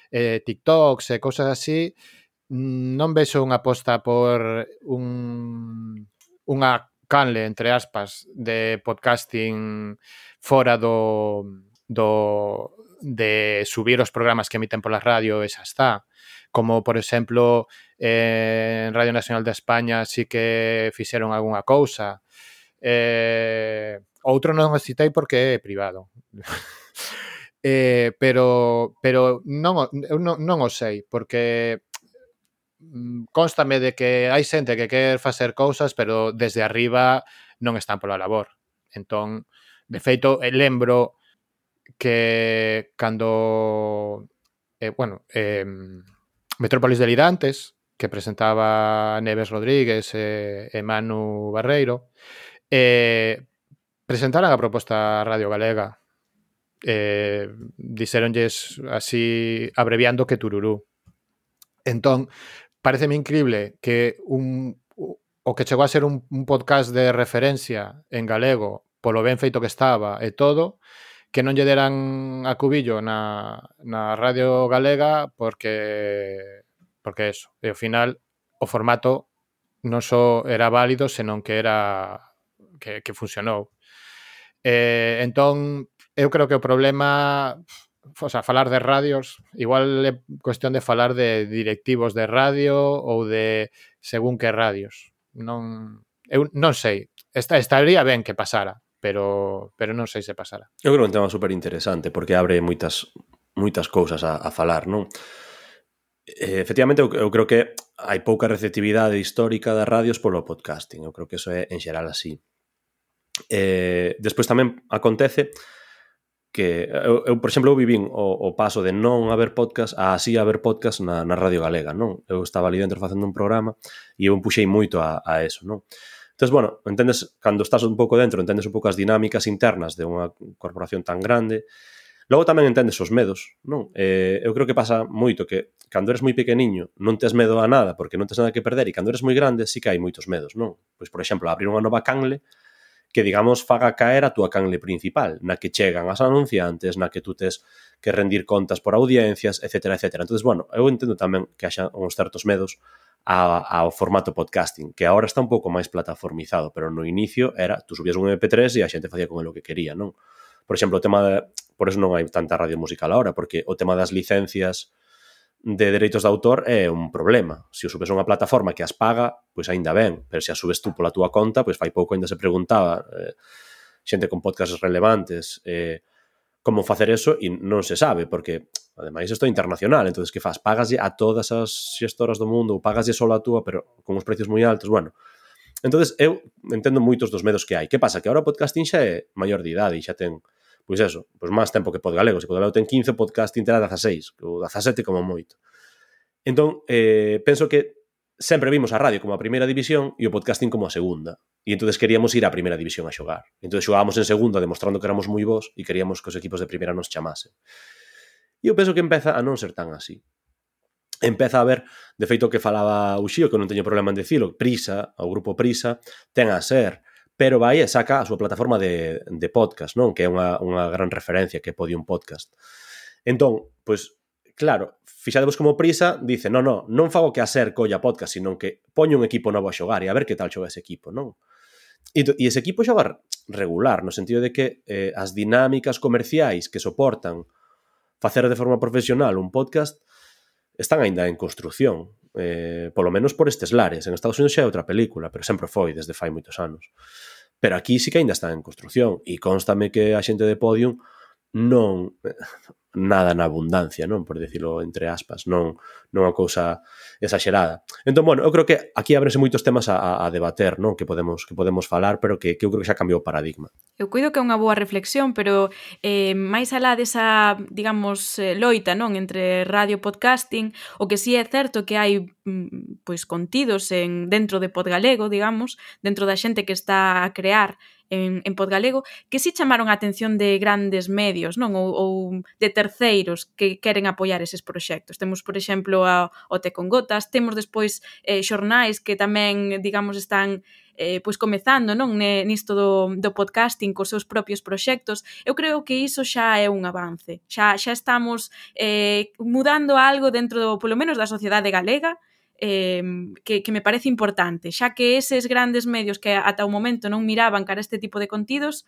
eh, TikToks e eh, cosas así, eh, non vexo unha aposta por un unha canle entre aspas de podcasting fora do do de subir os programas que emiten pola radio, esa está. Como, por exemplo, en eh, Radio Nacional de España sí que fixeron algunha cousa. Eh, outro non o citei porque é privado. eh, pero pero non, eu non, non o sei, porque Mm, constame de que hai xente que quer facer cousas, pero desde arriba non están pola labor. Entón, de feito, eh, lembro que cando eh, bueno, eh, Metrópolis de Lidantes, que presentaba Neves Rodríguez eh, e Manu Barreiro, eh, presentaran a proposta Radio Galega. Eh, dixeronlles así abreviando que Tururú. Entón, pareceme increíble que un o que chegou a ser un, un podcast de referencia en galego polo ben feito que estaba e todo, que non lle deran a cubillo na, na radio galega porque porque eso, e ao final o formato non só era válido, senón que era que, que funcionou. Eh, entón, eu creo que o problema o sea, falar de radios, igual é cuestión de falar de directivos de radio ou de según que radios. Non, eu non sei, Esta, estaría ben que pasara, pero pero non sei se pasara. Eu creo que é un tema super interesante porque abre moitas moitas cousas a, a falar, non? Eh, efectivamente, eu, eu creo que hai pouca receptividade histórica das radios polo podcasting. Eu creo que eso é en xeral así. Eh, despois tamén acontece que eu, eu por exemplo, eu vivín o, o paso de non haber podcast a así haber podcast na, na Radio Galega, non? Eu estaba ali dentro facendo un programa e eu empuxei moito a, a eso, non? Entón, bueno, entendes, cando estás un pouco dentro, entendes un pouco as dinámicas internas de unha corporación tan grande, Logo tamén entendes os medos, non? Eh, eu creo que pasa moito que cando eres moi pequeniño non tes medo a nada porque non tes nada que perder e cando eres moi grande sí que hai moitos medos, non? Pois, por exemplo, abrir unha nova canle que digamos faga caer a túa canle principal, na que chegan as anunciantes, na que tú tes que rendir contas por audiencias, etc. etc. Entonces, bueno, eu entendo tamén que haxa uns certos medos a, ao formato podcasting, que agora está un pouco máis plataformizado, pero no inicio era, tú subías un MP3 e a xente facía con el o que quería, non? Por exemplo, o tema de, por eso non hai tanta radio musical agora, porque o tema das licencias de dereitos de autor é un problema. Se o subes a unha plataforma que as paga, pois aínda ben, pero se as subes tú pola túa conta, pois fai pouco aínda se preguntaba eh, xente con podcasts relevantes eh, como facer eso e non se sabe, porque ademais isto é internacional, entonces que faz? Pagaslle a todas as xestoras do mundo ou pagaslle só a túa, pero con os precios moi altos, bueno, entonces eu entendo moitos dos medos que hai. Que pasa? Que agora o podcasting xa é maior de idade e xa ten pois eso, pois máis tempo que Podgalego, se Podgalego ten 15, podcasting terá 16, ou 17 como moito. Entón, eh, penso que sempre vimos a radio como a primeira división e o podcasting como a segunda. E entonces queríamos ir á primeira división a xogar. Entonces xogábamos en segunda demostrando que éramos moi bons e queríamos que os equipos de primeira nos chamasen. E eu penso que empeza a non ser tan así empeza a ver, de feito que falaba o Xío, que non teño problema en dicilo, Prisa, o grupo Prisa, ten a ser pero vai e saca a súa plataforma de, de podcast, non? Que é unha, unha gran referencia que pode un podcast. Entón, pois, claro, fixadevos como prisa, dice, non, non, non fago que a ser colla podcast, sino que poño un equipo novo a xogar e a ver que tal xoga ese equipo, non? E, e ese equipo xoga regular, no sentido de que eh, as dinámicas comerciais que soportan facer de forma profesional un podcast están aínda en construción eh, polo menos por estes lares. En Estados Unidos xa é outra película, pero sempre foi desde fai moitos anos. Pero aquí sí que aínda está en construción e constame que a xente de Podium non nada na abundancia, non? Por decirlo entre aspas, non non a cousa exagerada. Entón, bueno, eu creo que aquí ábrese moitos temas a, a debater, non? Que podemos que podemos falar, pero que, que eu creo que xa cambiou o paradigma. Eu cuido que é unha boa reflexión, pero eh, máis alá desa, digamos, eh, loita, non? Entre radio e podcasting, o que sí é certo que hai mm, pois contidos en dentro de Podgalego, digamos, dentro da xente que está a crear en, en Podgalego, que si chamaron a atención de grandes medios, non? Ou, ou de terceiros que queren apoiar eses proxectos. Temos, por exemplo, a, o Te con Gotas, temos despois eh, xornais que tamén, digamos, están eh, pois comezando non nisto do, do podcasting cos seus propios proxectos, eu creo que iso xa é un avance. Xa, xa estamos eh, mudando algo dentro, do, polo menos, da sociedade galega, eh, que, que me parece importante, xa que eses grandes medios que ata o momento non miraban cara este tipo de contidos,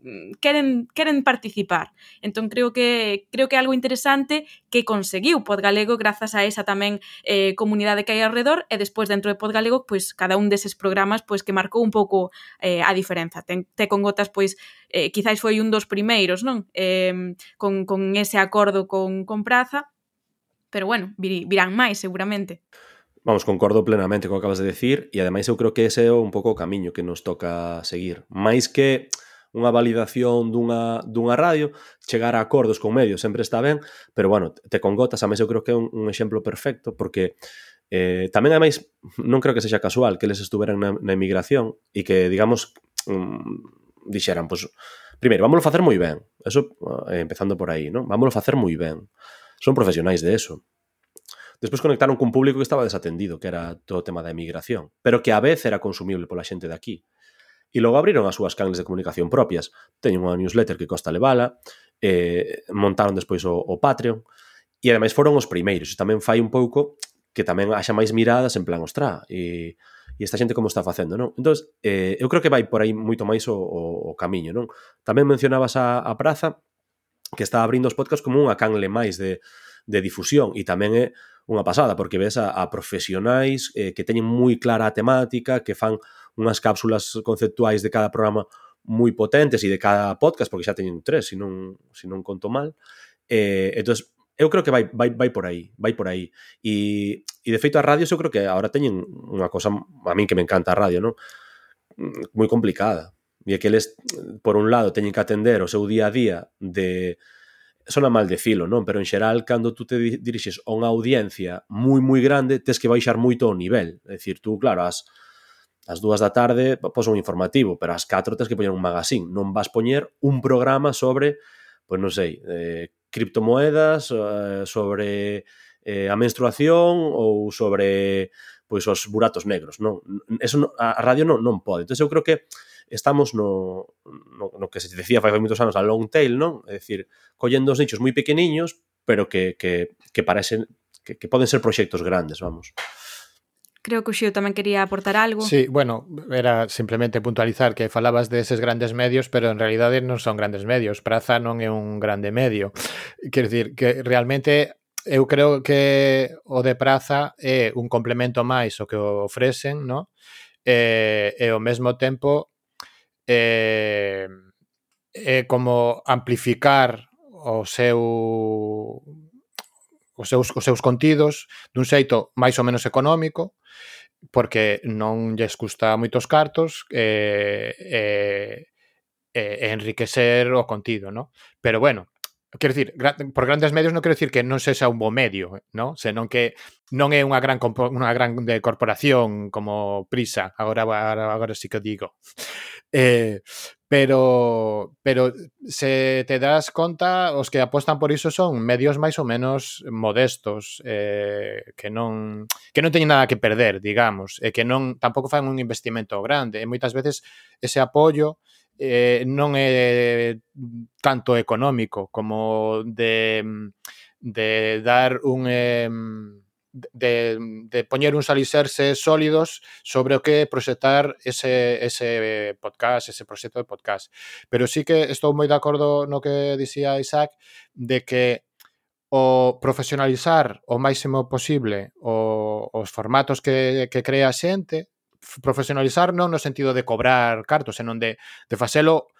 mm, queren queren participar. Entón creo que creo que é algo interesante que conseguiu Podgalego grazas a esa tamén eh, comunidade que hai alrededor e despois dentro de Podgalego, pois cada un deses programas pois que marcou un pouco eh, a diferenza. Ten, te con gotas pois eh, quizáis foi un dos primeiros, non? Eh, con, con ese acordo con, con Praza, pero bueno, vir, virán máis seguramente. Vamos, concordo plenamente co que acabas de decir e ademais eu creo que ese é un pouco o camiño que nos toca seguir. Mais que unha validación dunha, dunha radio, chegar a acordos con medios sempre está ben, pero bueno, te congotas, a mes eu creo que é un, un exemplo perfecto porque eh, tamén ademais non creo que sexa casual que eles estuveran na, na emigración e que digamos um, dixeran, pois, primeiro, vámoslo facer moi ben, eso eh, empezando por aí, non? Vámoslo facer moi ben. Son profesionais de eso Despois conectaron cun público que estaba desatendido, que era todo o tema da emigración, pero que a vez era consumible pola xente de aquí. E logo abriron as súas canles de comunicación propias. Teñen unha newsletter que costa levala, eh, montaron despois o, o Patreon, e ademais foron os primeiros. Tamén fai un pouco que tamén haxa máis miradas en plan, ostra, e, e esta xente como está facendo, non? Entón, eh, eu creo que vai por aí moito máis o, o, o camiño, non? Tamén mencionabas a, a Praza, que está abrindo os podcasts como unha canle máis de, de difusión, e tamén é unha pasada, porque ves a, a profesionais eh, que teñen moi clara a temática, que fan unhas cápsulas conceptuais de cada programa moi potentes e de cada podcast, porque xa teñen tres, se non, se non conto mal. Eh, entonces eu creo que vai, vai, vai por aí, vai por aí. E, e de feito a radio, eu creo que agora teñen unha cosa, a min que me encanta a radio, non? Moi complicada. E é que eles, por un lado, teñen que atender o seu día a día de sona mal decilo, non? Pero en xeral, cando tú te dirixes a unha audiencia moi, moi grande, tes que baixar moito o nivel. É dicir, tú, claro, as, as dúas da tarde pos un informativo, pero as 4 tes que poñer un magazín. Non vas poñer un programa sobre, pois non sei, eh, criptomoedas, eh, sobre eh, a menstruación ou sobre pois os buratos negros, non? Eso non, a radio non, non pode. Entón, eu creo que estamos no, no, no que se decía fai moitos anos a long tail, non? É dicir, collendo os nichos moi pequeniños, pero que, que, que parecen que, que poden ser proxectos grandes, vamos. Creo que o Xio tamén quería aportar algo. Sí, bueno, era simplemente puntualizar que falabas de eses grandes medios, pero en realidade non son grandes medios. Praza non é un grande medio. Quer dizer, que realmente eu creo que o de praza é un complemento máis o que ofrecen, no? E, e ao mesmo tempo é, é como amplificar o seu os seus, os seus contidos dun xeito máis ou menos económico porque non lles custa moitos cartos e, e, e enriquecer o contido, no? Pero bueno, Quero dicir, por grandes medios non quero dicir que non sexa un bo medio, ¿no? Senón que non é unha gran unha gran de corporación como Prisa, agora agora, agora sí que digo. Eh, pero pero se te das conta, os que apostan por iso son medios máis ou menos modestos, eh, que non que non teñen nada que perder, digamos, e eh, que non tampouco fan un investimento grande, e moitas veces ese apoio eh, non é tanto económico como de, de dar un... Eh, de, de poñer uns alicerces sólidos sobre o que proxectar ese, ese podcast, ese proxecto de podcast. Pero sí que estou moi de acordo no que dicía Isaac de que o profesionalizar o máximo posible o, os formatos que, que crea a xente profesionalizar non no sentido de cobrar cartos, senón de, de facelo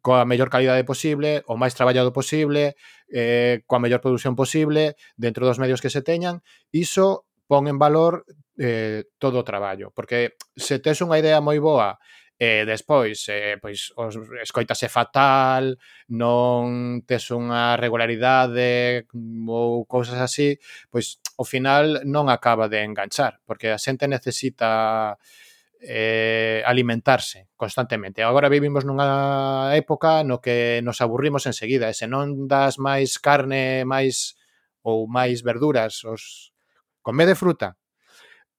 coa mellor calidade posible, o máis traballado posible, eh, coa mellor produción posible, dentro dos medios que se teñan, iso pon en valor eh, todo o traballo, porque se tes unha idea moi boa E despois, eh, pois, os, escoitase fatal, non tes unha regularidade ou cousas así, pois ao final non acaba de enganchar, porque a xente necesita eh, alimentarse constantemente. Agora vivimos nunha época no que nos aburrimos enseguida, e se non das máis carne, máis ou máis verduras, os comede fruta,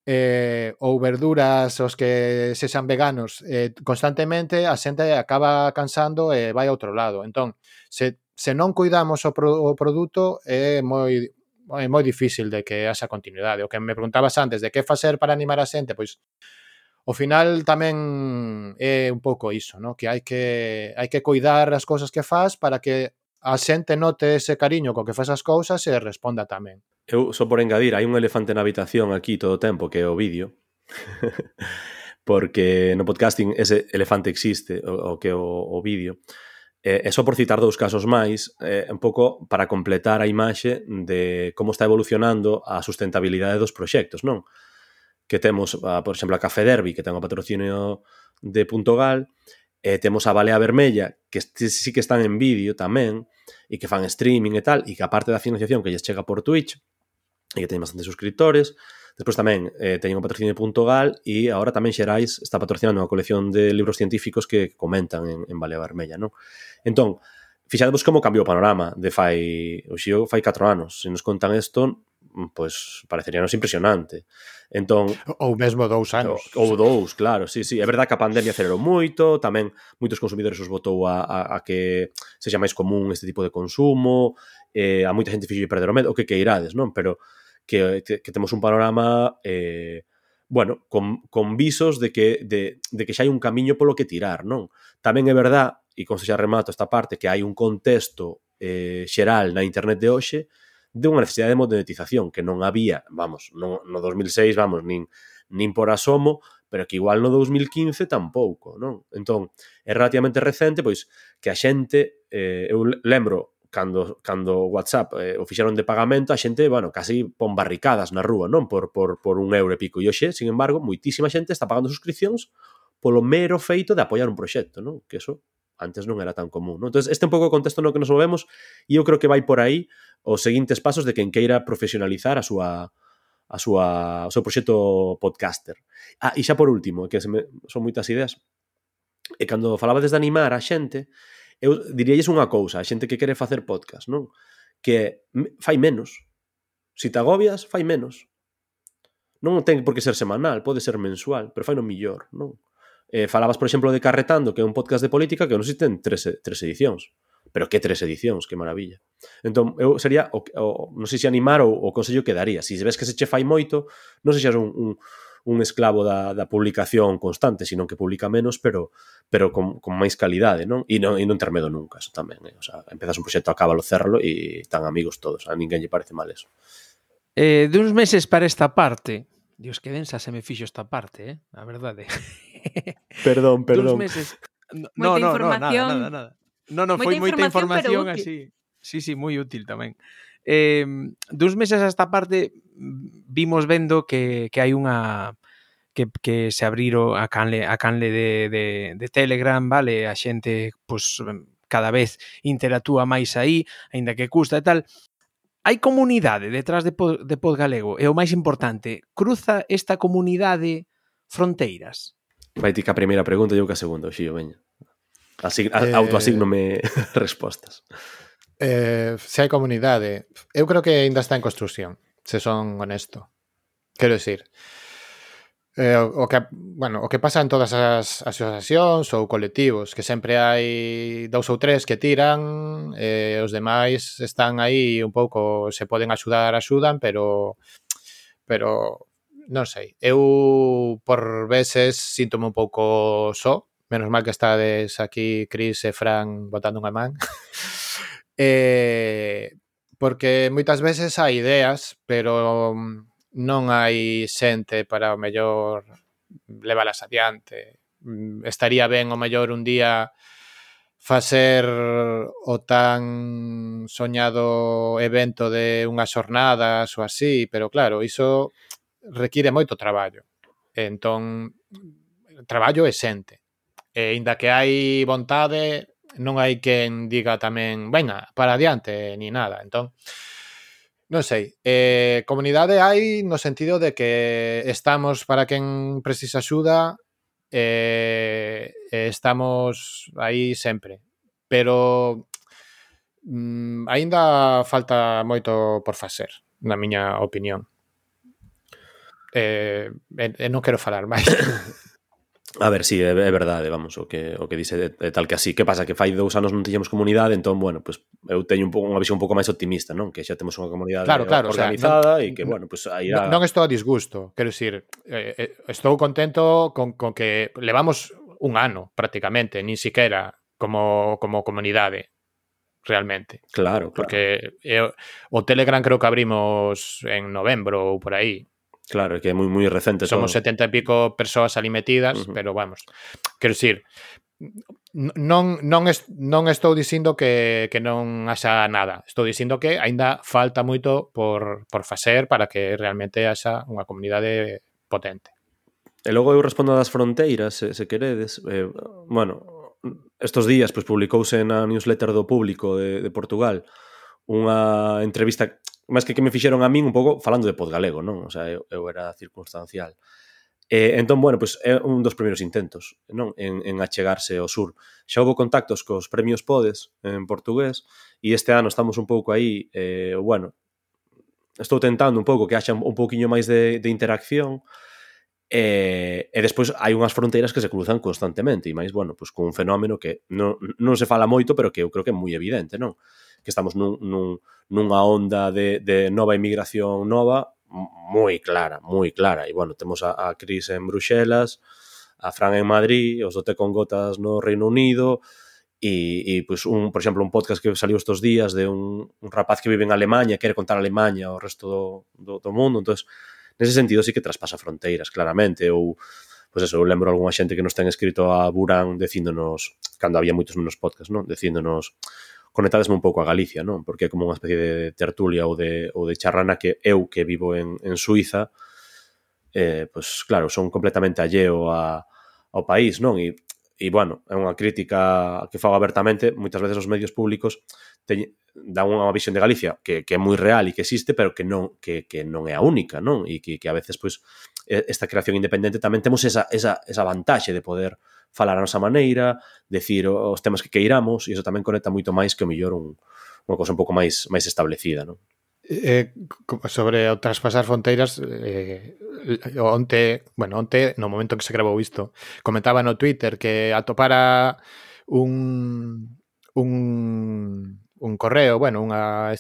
eh, ou verduras os que sexan veganos eh, constantemente, a xente acaba cansando e vai a outro lado. Entón, se, se non cuidamos o, pro, o produto, é moi é moi difícil de que haxa continuidade. O que me preguntabas antes de que facer para animar a xente, pois ao final tamén é un pouco iso, no? que hai que hai que cuidar as cousas que faz para que a xente note ese cariño co que faz as cousas e responda tamén. Eu, só por engadir, hai un elefante na habitación aquí todo o tempo, que é o vídeo. porque no podcasting ese elefante existe, o, o que o, o vídeo. E, e só por citar dous casos máis, eh, un pouco para completar a imaxe de como está evolucionando a sustentabilidade dos proxectos, non? Que temos, a, por exemplo, a Café Derby, que ten o patrocinio de Punto Gal, e temos a Balea Vermella, que sí que están en vídeo tamén, e que fan streaming e tal, e que a parte da financiación que lles chega por Twitch, e que teñen bastantes suscriptores, Despois tamén eh, teñen o patrocinio de Punto Gal e agora tamén Xerais está patrocinando unha colección de libros científicos que comentan en, en Balea Vermella, non? Entón, fixadevos como cambiou o panorama de fai, o xío fai 4 anos. Se nos contan isto, pois pareceríanos impresionante. Entón, ou mesmo dous anos. Ou dous, claro, sí, sí. É verdad que a pandemia acelerou moito, tamén moitos consumidores os botou a, a, a que sexa máis común este tipo de consumo, eh, a moita xente fixe perder o medo, o que que irades, non? Pero que, que, que temos un panorama eh, bueno, con, con visos de que, de, de que xa hai un camiño polo que tirar, non? Tamén é verdad, e con xa remato esta parte, que hai un contexto eh, xeral na internet de hoxe de unha necesidade de modernización que non había, vamos, no, no 2006, vamos, nin, nin por asomo, pero que igual no 2015 tampouco, non? Entón, é relativamente recente, pois, que a xente, eh, eu lembro, cando, cando WhatsApp eh, o fixeron de pagamento, a xente, bueno, casi pon barricadas na rúa, non? Por, por, por un euro e pico. E hoxe, sin embargo, moitísima xente está pagando suscripcións polo mero feito de apoiar un proxecto, non? Que eso antes non era tan común. Non? Entón, este é un pouco o contexto no que nos movemos e eu creo que vai por aí os seguintes pasos de quen queira profesionalizar a súa a súa, o seu proxecto podcaster. Ah, e xa por último, que se me, son moitas ideas, e cando falabades de animar a xente, eu diríais unha cousa, a xente que quere facer podcast, non? Que fai menos. Si te agobias, fai menos. Non ten por que ser semanal, pode ser mensual, pero fai no millor, non? Eh, falabas, por exemplo, de Carretando, que é un podcast de política que non existen tres, tres edicións. Pero que tres edicións, que maravilla. Entón, eu sería, o, o, non sei se animar ou o consello que daría. Se si ves que se che fai moito, non sei se un, un, un esclavo da, da publicación constante, sino que publica menos, pero pero con, con máis calidade, non? E non, e non ter medo nunca, eso tamén. Eh? O sea, empezas un proxecto, acábalo, cérralo e tan amigos todos. A ninguén lle parece mal eso. Eh, de uns meses para esta parte, Dios, que densa se me fixo esta parte, eh? a verdade. perdón, perdón. Duns meses. No, moita no, información. No, nada, nada, nada. No, no, moita foi moita información, información así. Sí, sí, moi útil tamén. Eh, duns meses a esta parte vimos vendo que, que hai unha que, que se abriro a canle, a canle de, de, de Telegram, vale? A xente, pois, pues, cada vez interactúa máis aí, aínda que custa e tal. Hai comunidade detrás de Pod, de Pod Galego, e o máis importante, cruza esta comunidade fronteiras. Vai ti ca primeira pregunta e eu a segunda, Xillo, veña. Así, eh... autoasignome respostas. Eh, se hai comunidade, eu creo que aínda está en construción, se son honesto. Quero dicir, eh, o, o que bueno, o que pasa en todas as asociacións ou colectivos, que sempre hai dous ou tres que tiran, eh, os demais están aí un pouco, se poden axudar, axudan, pero pero non sei, eu por veces síntome un pouco só, menos mal que estades aquí Cris e Fran botando unha man. eh, porque moitas veces hai ideas, pero mm, non hai xente para o mellor levalas adiante. Mm, estaría ben o mellor un día facer o tan soñado evento de unhas xornadas ou así, pero claro, iso require moito traballo. Entón, traballo exente. E inda que hai vontade, non hai quen diga tamén, venga, para adiante, ni nada. Entón, Non sei, eh, comunidade hai no sentido de que estamos para quen precisa axuda eh, estamos aí sempre, pero mm, aínda falta moito por facer, na miña opinión eh, eh, eh e non quero falar máis. A ver, sí, é, é verdade, vamos, o que, o que dice de, de tal que así. Que pasa? Que fai dous anos non tiñamos comunidade, entón, bueno, pues, eu teño un pouco unha visión un pouco máis optimista, non? Que xa temos unha comunidade claro, claro, organizada o sea, non, e que, bueno, pues, aí irá... Non estou a disgusto, quero dicir, eh, eh, estou contento con, con que levamos un ano, prácticamente, nin siquiera como, como comunidade realmente. Claro, claro. Porque eu, o Telegram creo que abrimos en novembro ou por aí, Claro, que é moi moi recente. Somos todo. 70 e pico persoas ali metidas, uh -huh. pero vamos. Quero dicir, non non est, non estou dicindo que que non haxa nada. Estou dicindo que aínda falta moito por por facer para que realmente haxa unha comunidade potente. E logo eu respondo das fronteiras, se, se queredes. Eh, bueno, estos días pois publicouse na newsletter do público de, de Portugal unha entrevista máis que que me fixeron a min un pouco falando de podgalego, non? O sea, eu, eu era circunstancial. E, entón, bueno, pois é un dos primeiros intentos non en, en achegarse ao sur. Xa houve contactos cos premios Podes en portugués e este ano estamos un pouco aí, eh, bueno, estou tentando un pouco que haxa un pouquiño máis de, de interacción e, e despois hai unhas fronteiras que se cruzan constantemente e máis, bueno, pois con un fenómeno que non, non se fala moito pero que eu creo que é moi evidente, non? que estamos nun, nun, nunha onda de, de nova emigración nova moi clara, moi clara. E, bueno, temos a, a Cris en Bruxelas, a Fran en Madrid, os dote con gotas no Reino Unido, e, e pues, un, por exemplo, un podcast que saliu estos días de un, un rapaz que vive en Alemanha, quere contar Alemanha ao resto do, do, do mundo, entonces nese sentido sí que traspasa fronteiras, claramente, ou Pois eso, eu lembro algunha xente que nos ten escrito a Burán dicíndonos, cando había moitos menos podcast, non? Dicíndonos, conectadesme un pouco a Galicia, non? Porque é como unha especie de tertulia ou de, ou de charrana que eu que vivo en, en Suiza, eh, pois claro, son completamente alleo a, ao país, non? E, e bueno, é unha crítica que fago abertamente, moitas veces os medios públicos teñ, dan unha visión de Galicia que, que é moi real e que existe, pero que non, que, que non é a única, non? E que, que a veces, pois, esta creación independente tamén temos esa, esa, esa vantaxe de poder falar a nosa maneira, decir os temas que queiramos, e iso tamén conecta moito máis que o millor un, unha cosa un pouco máis máis establecida, non? Eh, sobre o traspasar fronteiras eh, onte, bueno, onte no momento que se grabou isto comentaba no Twitter que atopara un un un correo, bueno, unha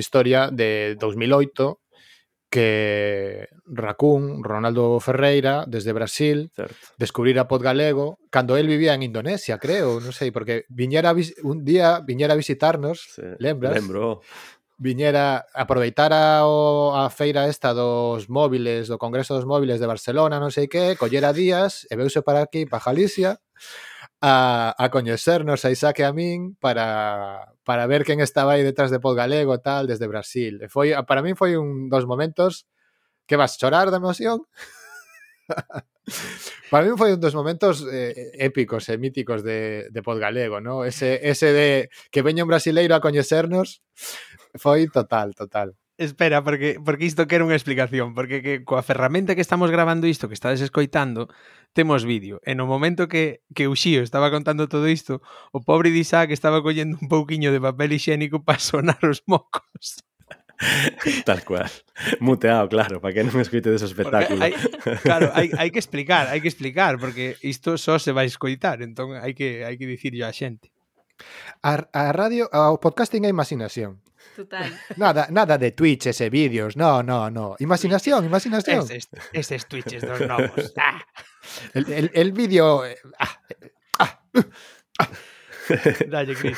historia de 2008 que Racún, Ronaldo Ferreira, desde Brasil, certo. descubrir a Pod Galego, cando el vivía en Indonesia, creo, non sei, porque viñera un día viñera a visitarnos, sí, lembras? Lembro. Viñera, aproveitara o, a feira esta dos móviles, do Congreso dos Móviles de Barcelona, non sei que, collera días e veuse para aquí, para Galicia, a, a coñecernos a Isaac e a min para, para ver quen estaba aí detrás de Podgalego tal desde Brasil. E foi, para min foi un dos momentos que vas chorar de emoción. para min foi un dos momentos eh, épicos e míticos de, de Podgalego, ¿no? Ese, ese de que veña un brasileiro a coñecernos foi total, total. Espera, porque, porque isto quero unha explicación, porque que coa ferramenta que estamos grabando isto, que estades escoitando, temos vídeo. E no momento que, que o Xío estaba contando todo isto, o pobre de Isaac estaba collendo un pouquiño de papel higiénico para sonar os mocos. Tal cual. Muteado, claro, para que non escoite dese espectáculo. Hai, claro, hai, hai que explicar, hai que explicar, porque isto só se vai escoitar, entón hai que, hai que dicirlo á xente. A, a radio, ao podcasting é imaginación. Total. Nada, nada de Twitches e vídeos, no, no, no. Imaginación, imaginación. Eses, eses twitches dos novos ah. El, el, el vídeo... eh, Ah, eh, ah, ah. Dalle, Cris.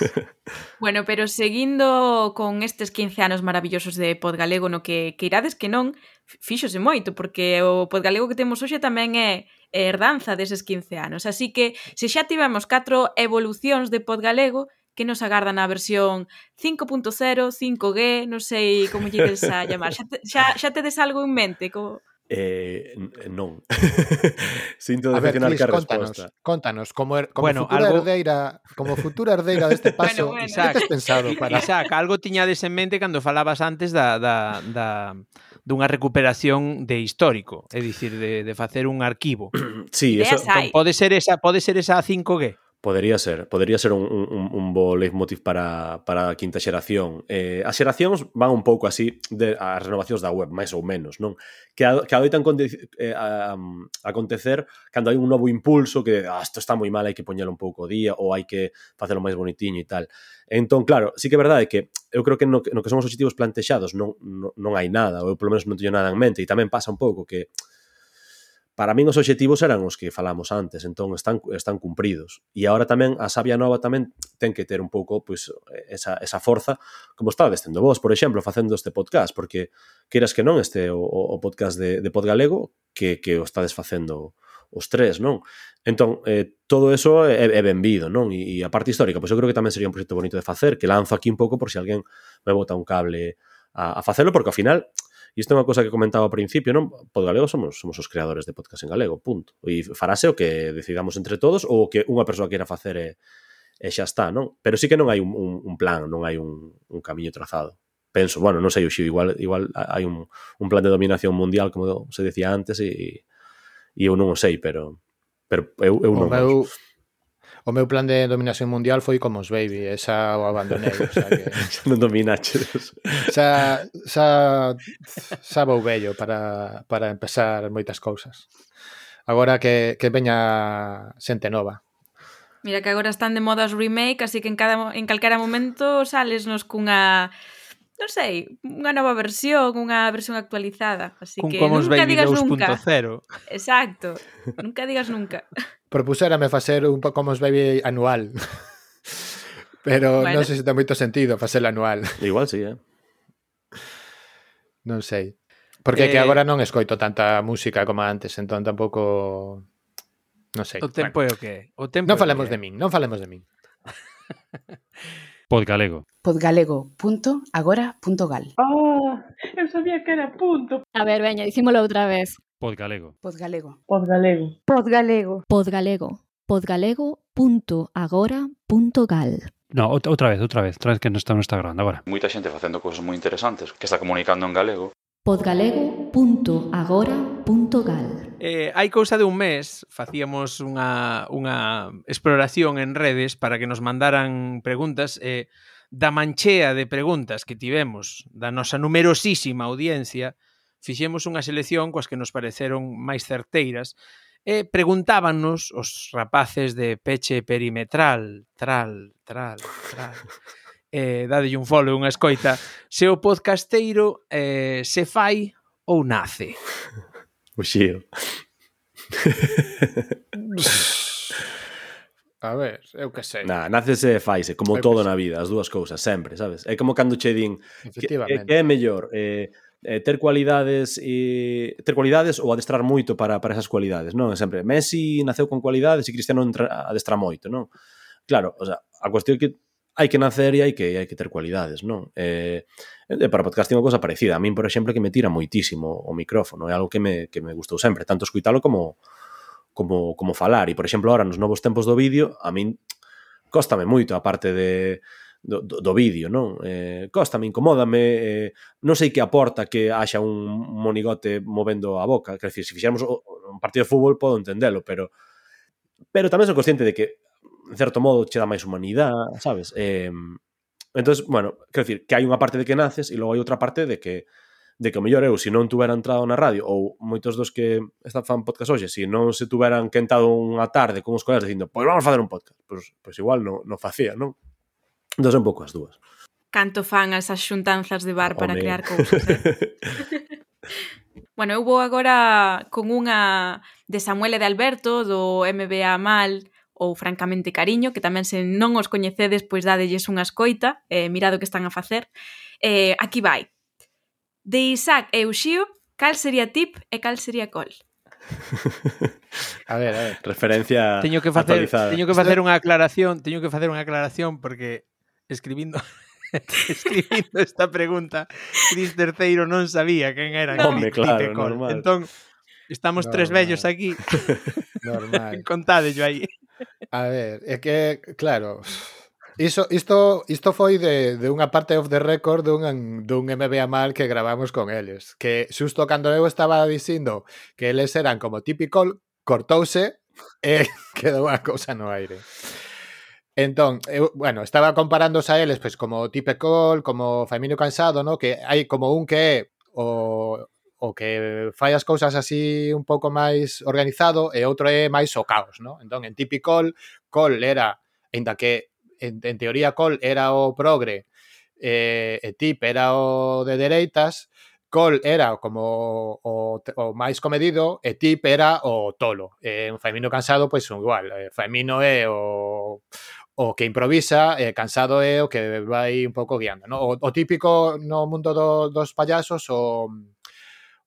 Bueno, pero seguindo con estes 15 anos maravillosos de Podgalego no que, que irades que non, fíxose moito, porque o Podgalego que temos hoxe tamén é herdanza deses 15 anos. Así que, se xa tivemos catro evolucións de Podgalego, que nos agardan a versión 5.0, 5G, non sei como lle a llamar. Xa, te, xa, xa tedes algo en mente? Como... Eh, non. Sinto decepcionar que a contanos, resposta. Contanos, como, er, como, bueno, futura algo... herdeira, como futura herdeira deste paso, bueno, bueno. Isaac, que pensado para... Isaac, algo tiñades en mente cando falabas antes da, da, da dunha recuperación de histórico, é dicir, de, de facer un arquivo. sí, eso... Pode ser esa, pode ser esa 5G? Podería ser, podería ser un, un, un bo leitmotiv para, para a quinta xeración. Eh, as xeracións van un pouco así de, as renovacións da web, máis ou menos, non? Que, a, que adoitan conte, eh, a, a acontecer cando hai un novo impulso que ah, isto está moi mal, hai que poñelo un pouco o día ou hai que facelo máis bonitinho e tal. Entón, claro, sí que é verdade que eu creo que no, no que son os objetivos plantexados non, non, non hai nada, ou eu polo menos non teño nada en mente, e tamén pasa un pouco que para min os obxectivos eran os que falamos antes, entón están están cumpridos. E agora tamén a Sabia Nova tamén ten que ter un pouco pois esa, esa forza como está descendo vos, por exemplo, facendo este podcast, porque queiras que non este o, o podcast de, de Podgalego que, que o estades facendo os tres, non? Entón, eh, todo eso é, é benvido, non? E, e a parte histórica, pois eu creo que tamén sería un proxecto bonito de facer, que lanzo aquí un pouco por se si alguén me bota un cable a, a facelo, porque ao final Isto é unha cosa que comentaba ao principio, non? Pod Galego somos, somos os creadores de podcast en galego, punto. E farase o que decidamos entre todos ou o que unha persoa queira facer e, e xa está, non? Pero sí que non hai un, un, un plan, non hai un, un camiño trazado. Penso, bueno, non sei, Uxiu, igual, igual hai un, un plan de dominación mundial, como se decía antes, e, e eu non o sei, pero, pero eu, eu non o meu, O meu plan de dominación mundial foi como os baby, esa o abandonei. O sea que... non dominaches. Xa, xa, xa vou bello para, para empezar moitas cousas. Agora que, que veña xente nova. Mira que agora están de moda os remake, así que en, cada, en calquera momento sales nos cunha non sei, unha nova versión, unha versión actualizada, así Cun que nunca digas nunca. 2.0. Exacto, nunca digas nunca. Propuserame facer un como os Baby anual. Pero bueno. non sei se ten moito sentido facelo anual. Igual sí, eh. Non sei. Porque eh... que agora non escoito tanta música como antes, entón tampouco non sei. O tempo é o que O tempo Non falemos de min, non falemos de min. Podgalego. Podgalego.agora.gal Oh, ah, eu sabía que era punto. A ver, veña, dicímolo outra vez. Podgalego. Podgalego. Podgalego. Podgalego. Podgalego. Podgalego.agora.gal No, outra vez, outra vez, outra vez que non está, non está grande agora. Moita xente facendo cousas moi interesantes que está comunicando en galego. Podgalego.agora.gal Eh, hai cousa de un mes facíamos unha, unha exploración en redes para que nos mandaran preguntas eh, da manchea de preguntas que tivemos da nosa numerosísima audiencia fixemos unha selección coas que nos pareceron máis certeiras e preguntábanos os rapaces de peche perimetral, tral, tral, tral. eh, dadelle un follow, unha escoita, se o podcasteiro eh, se fai ou nace. A ver, eu que sei. Na, nácese e faise, como eu todo na vida, as dúas cousas, sempre, sabes? É como cando che din que, que é mellor eh, eh, ter cualidades e ter cualidades ou adestrar moito para, para esas cualidades, non? É sempre Messi naceu con cualidades e Cristiano adestra moito, non? Claro, o sea, a cuestión que hai que nacer e hai que hai que ter cualidades, non? Eh, e para podcasting é unha cosa parecida. A min, por exemplo, que me tira moitísimo o micrófono, é algo que me, que me gustou sempre, tanto escuitalo como como como falar. E, por exemplo, ahora nos novos tempos do vídeo, a min cóstame moito a parte de do, do, do vídeo, non? Eh, cóstame, incomódame, eh, non sei que aporta que haxa un monigote movendo a boca, quer dizer, se fixéramos un partido de fútbol podo entendelo, pero pero tamén son consciente de que en certo modo che dá máis humanidade, sabes? Eh, entonces, bueno, quero dicir que hai unha parte de que naces e logo hai outra parte de que de que o mellor eu, se non tuvera entrado na radio ou moitos dos que están fan podcast hoxe, se non se tuveran quentado unha tarde con os colegas dicindo, pois vamos facer un podcast, pois, pois igual non no facía, non? Entón son pouco as dúas. Canto fan as xuntanzas de bar para Home. crear cousas, eh? bueno, eu vou agora con unha de Samuel e de Alberto do MBA Mal, ou Francamente Cariño, que tamén se non os coñecedes, pois dadelles unha escoita, eh, mirado que están a facer. Eh, aquí vai. De Isaac e Uxío, cal sería tip e cal sería col? a ver, a ver. Referencia teño que facer, actualizada. Teño que facer unha aclaración, teño que facer unha aclaración porque escribindo escribindo esta pregunta, Cris Terceiro non sabía quen era. No. Hombre, claro, normal. Entón, estamos tres normal. vellos aquí. normal. Contádello aí. A ver, é que, claro, iso, isto, isto foi de, de unha parte of the record dun, dun MBA mal que gravamos con eles, que xusto cando eu estaba dicindo que eles eran como típico, cortouse e quedou a cousa no aire. Entón, eu, bueno, estaba comparándose a eles, pois, como Tipe como Famino Cansado, no? que hai como un que é o o que fai as cousas así un pouco máis organizado e outro é máis o caos, ¿no? Entón, en Typical, Col era, ainda que en, en teoría Col era o progre eh, e Tip era o de dereitas, Col era como o, o máis comedido e Tip era o tolo. E en Femino cansado, pois pues, igual. Eh, e Femino é o, o que improvisa, e cansado é o que vai un pouco guiando. ¿no? O, o típico no mundo do, dos payasos, o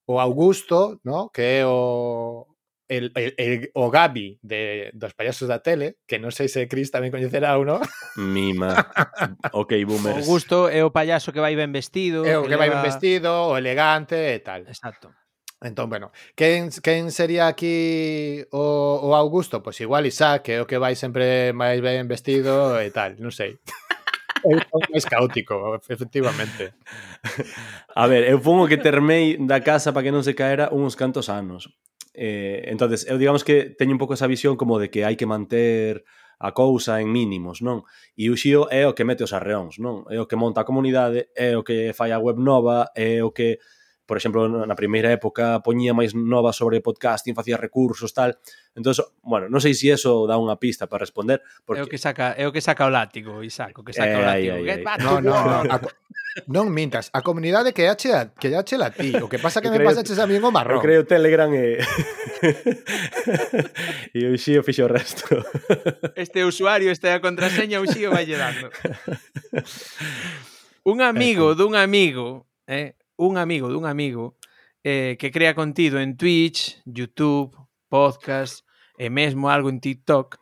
o Augusto, ¿no? que é o, el, el, el, o Gabi de, dos payasos da tele, que non sei se Cris tamén coñecerá ou non. Mima. ok, boomers. O gusto é o payaso que vai ben vestido. É o que, que vai ben vestido, o elegante e tal. Exacto. Entón, bueno, quen, quen sería aquí o, o Augusto? Pois pues igual Isaac, que é o que vai sempre máis ben vestido e tal, non sei. é máis caótico, efectivamente. A ver, eu pongo que termei da casa para que non se caera uns cantos anos. Eh, entonces, eu digamos que teño un pouco esa visión como de que hai que manter a cousa en mínimos, non? E o Xío é o que mete os arreóns, non? É o que monta a comunidade, é o que fai a web nova, é o que por exemplo, na primeira época poñía máis nova sobre podcasting, facía recursos, tal. Entón, bueno, non sei se si eso dá unha pista para responder, porque É o que saca, é o que saca o látigo, Isaac, o que saca eh, o látigo. Ai, ai, ai. No, no, no, a, non mintas, a comunidade que ache a, que ache a ti, o que pasa que eu me creo, pasa a mí o marrón. Eu creo Telegram e e eu xío fixo o resto. Este usuario, esta é a contraseña, o xío vai dando. Un amigo dun amigo, eh, un amigo dun amigo eh, que crea contido en Twitch, YouTube, podcast e mesmo algo en TikTok,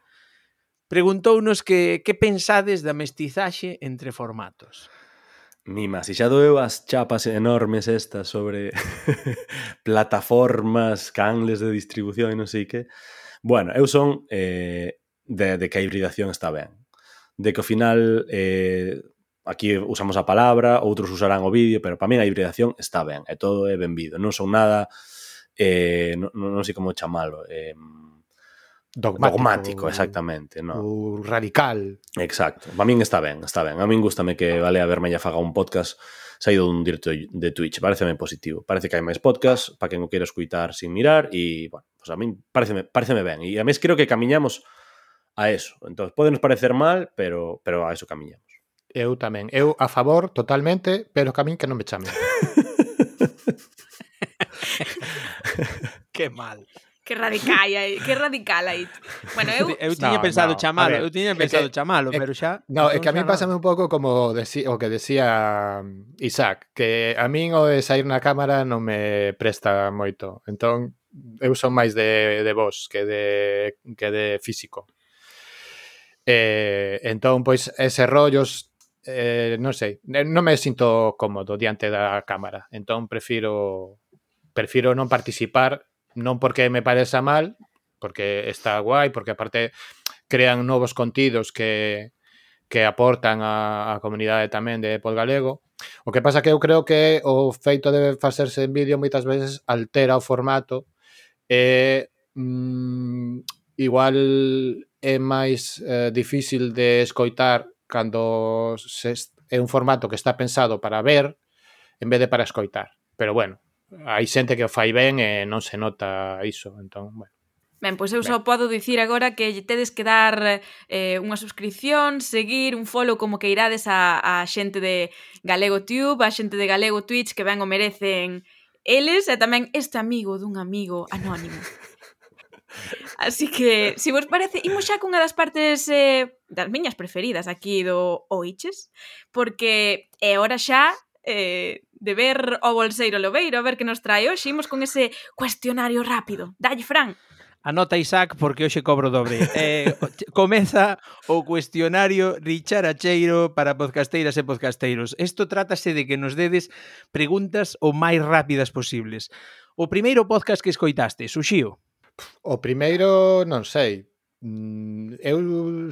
preguntounos que, que pensades da mestizaxe entre formatos. Mima, se xa doeu as chapas enormes estas sobre plataformas, canles de distribución e non sei que. Bueno, eu son eh, de, de que a hibridación está ben. De que ao final eh, aquí usamos a palabra, outros usarán o vídeo, pero para mí a hibridación está ben, e todo é benvido. Non son nada, eh, non, non sei como chamalo, eh, Dogmático. dogmático, exactamente. No. O radical. Exacto. Para min está ben, está ben. A min gustame que Valea Vermella faga un podcast saído dun directo de Twitch. Pareceme positivo. Parece que hai máis podcast para quen o queira escuitar sin mirar e, bueno, pues a min pareceme, pareceme ben. E a mes creo que camiñamos a eso. Entón, podenos parecer mal, pero, pero a eso camiñamos. Eu tamén. Eu a favor totalmente, pero que a min que non me chamen. que mal. Que radical aí, que radical aí. Bueno, eu eu tiña no, pensado no, chamalo, ver, eu tiña pensado que, chamalo, é, pero xa No, é que a min pásame un pouco como deci, o que decía um, Isaac, que a min o de sair na cámara non me presta moito. Entón, eu son máis de, de voz que de, que de físico. Eh, entón, pois, ese rollos eh, non sei, non me sinto cómodo diante da cámara, entón prefiro prefiro non participar, non porque me pareza mal, porque está guai, porque aparte crean novos contidos que que aportan a, a comunidade tamén de Podgalego. O que pasa que eu creo que o feito de facerse en vídeo moitas veces altera o formato e mm, igual é máis eh, difícil de escoitar cando se é un formato que está pensado para ver en vez de para escoitar. Pero bueno, hai xente que o fai ben e non se nota iso, entón, bueno. Ben, pois eu só podo dicir agora que lle tedes que dar eh, unha subscripción, seguir un follow como que irades a, a xente de Galego Tube, a xente de Galego Twitch que ben o merecen eles e tamén este amigo dun amigo anónimo. Así que, se si vos parece, imos xa cunha das partes eh, das miñas preferidas aquí do Oiches, porque é hora xa eh, de ver o bolseiro Lobeiro, a ver que nos trae hoxe, imos con ese cuestionario rápido. Dalle, Fran. Anota Isaac porque hoxe cobro dobre. Eh, comeza o cuestionario Richard Acheiro para podcasteiras e podcasteiros. Isto trátase de que nos dedes preguntas o máis rápidas posibles. O primeiro podcast que escoitaste, Suxío. O primeiro, non sei, mm, eu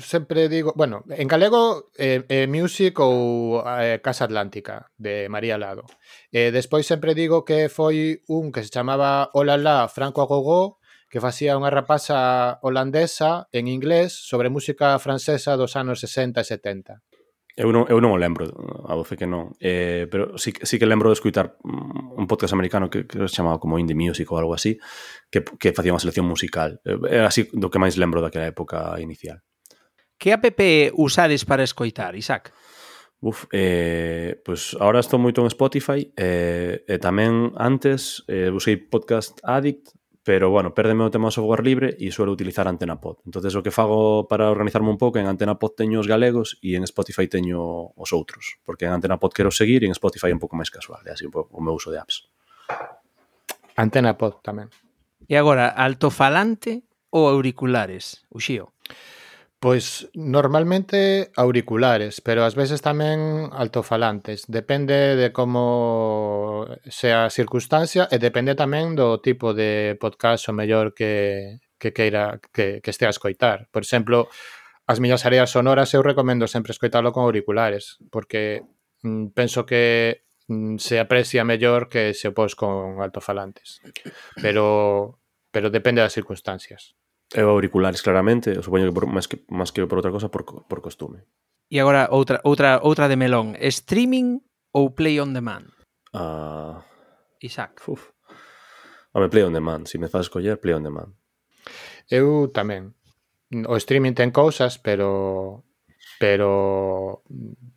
sempre digo, bueno, en galego eh, eh, Music ou eh, Casa Atlántica de María Lado. Eh, despois sempre digo que foi un que se chamaba Olala Franco Agogó que facía unha rapaza holandesa en inglés sobre música francesa dos anos 60 e 70. Eu non, eu non o lembro, a voce que non. Eh, pero sí, sí que lembro de escutar mm, un podcast americano que, que se chamaba como Indie Music ou algo así, que, que facía unha selección musical. Eh, é así do que máis lembro daquela época inicial. Que app usades para escoitar, Isaac? Uf, eh, pois pues ahora estou moito en Spotify eh, e tamén antes eh, busquei Podcast Addict pero bueno, pérdeme o tema software libre e suelo utilizar Antena Pod. Entonces o que fago para organizarme un pouco, en Antena Pod teño os galegos e en Spotify teño os outros, porque en Antena Pod quero seguir e en Spotify é un pouco máis casual, é así un pouco o meu uso de apps. Antena Pod tamén. E agora, altofalante ou auriculares, Uxío? Pois normalmente auriculares, pero ás veces tamén altofalantes, depende de como sea a circunstancia e depende tamén do tipo de podcast o mellor que, que queira que, que estea a escoitar. Por exemplo, as miñas áreas sonoras eu recomendo sempre escoitalo con auriculares, porque mm, penso que mm, se aprecia mellor que se o pos con altofalantes. Pero pero depende das circunstancias. Eu auriculares claramente, eu supoño que por, máis que máis que por outra cosa por, por costume. E agora outra outra outra de melón, streaming ou play on demand? Ah. Uh... Isaac. Uf. Home, play on demand, se si me faz coller play on demand. Eu tamén. O streaming ten cousas, pero pero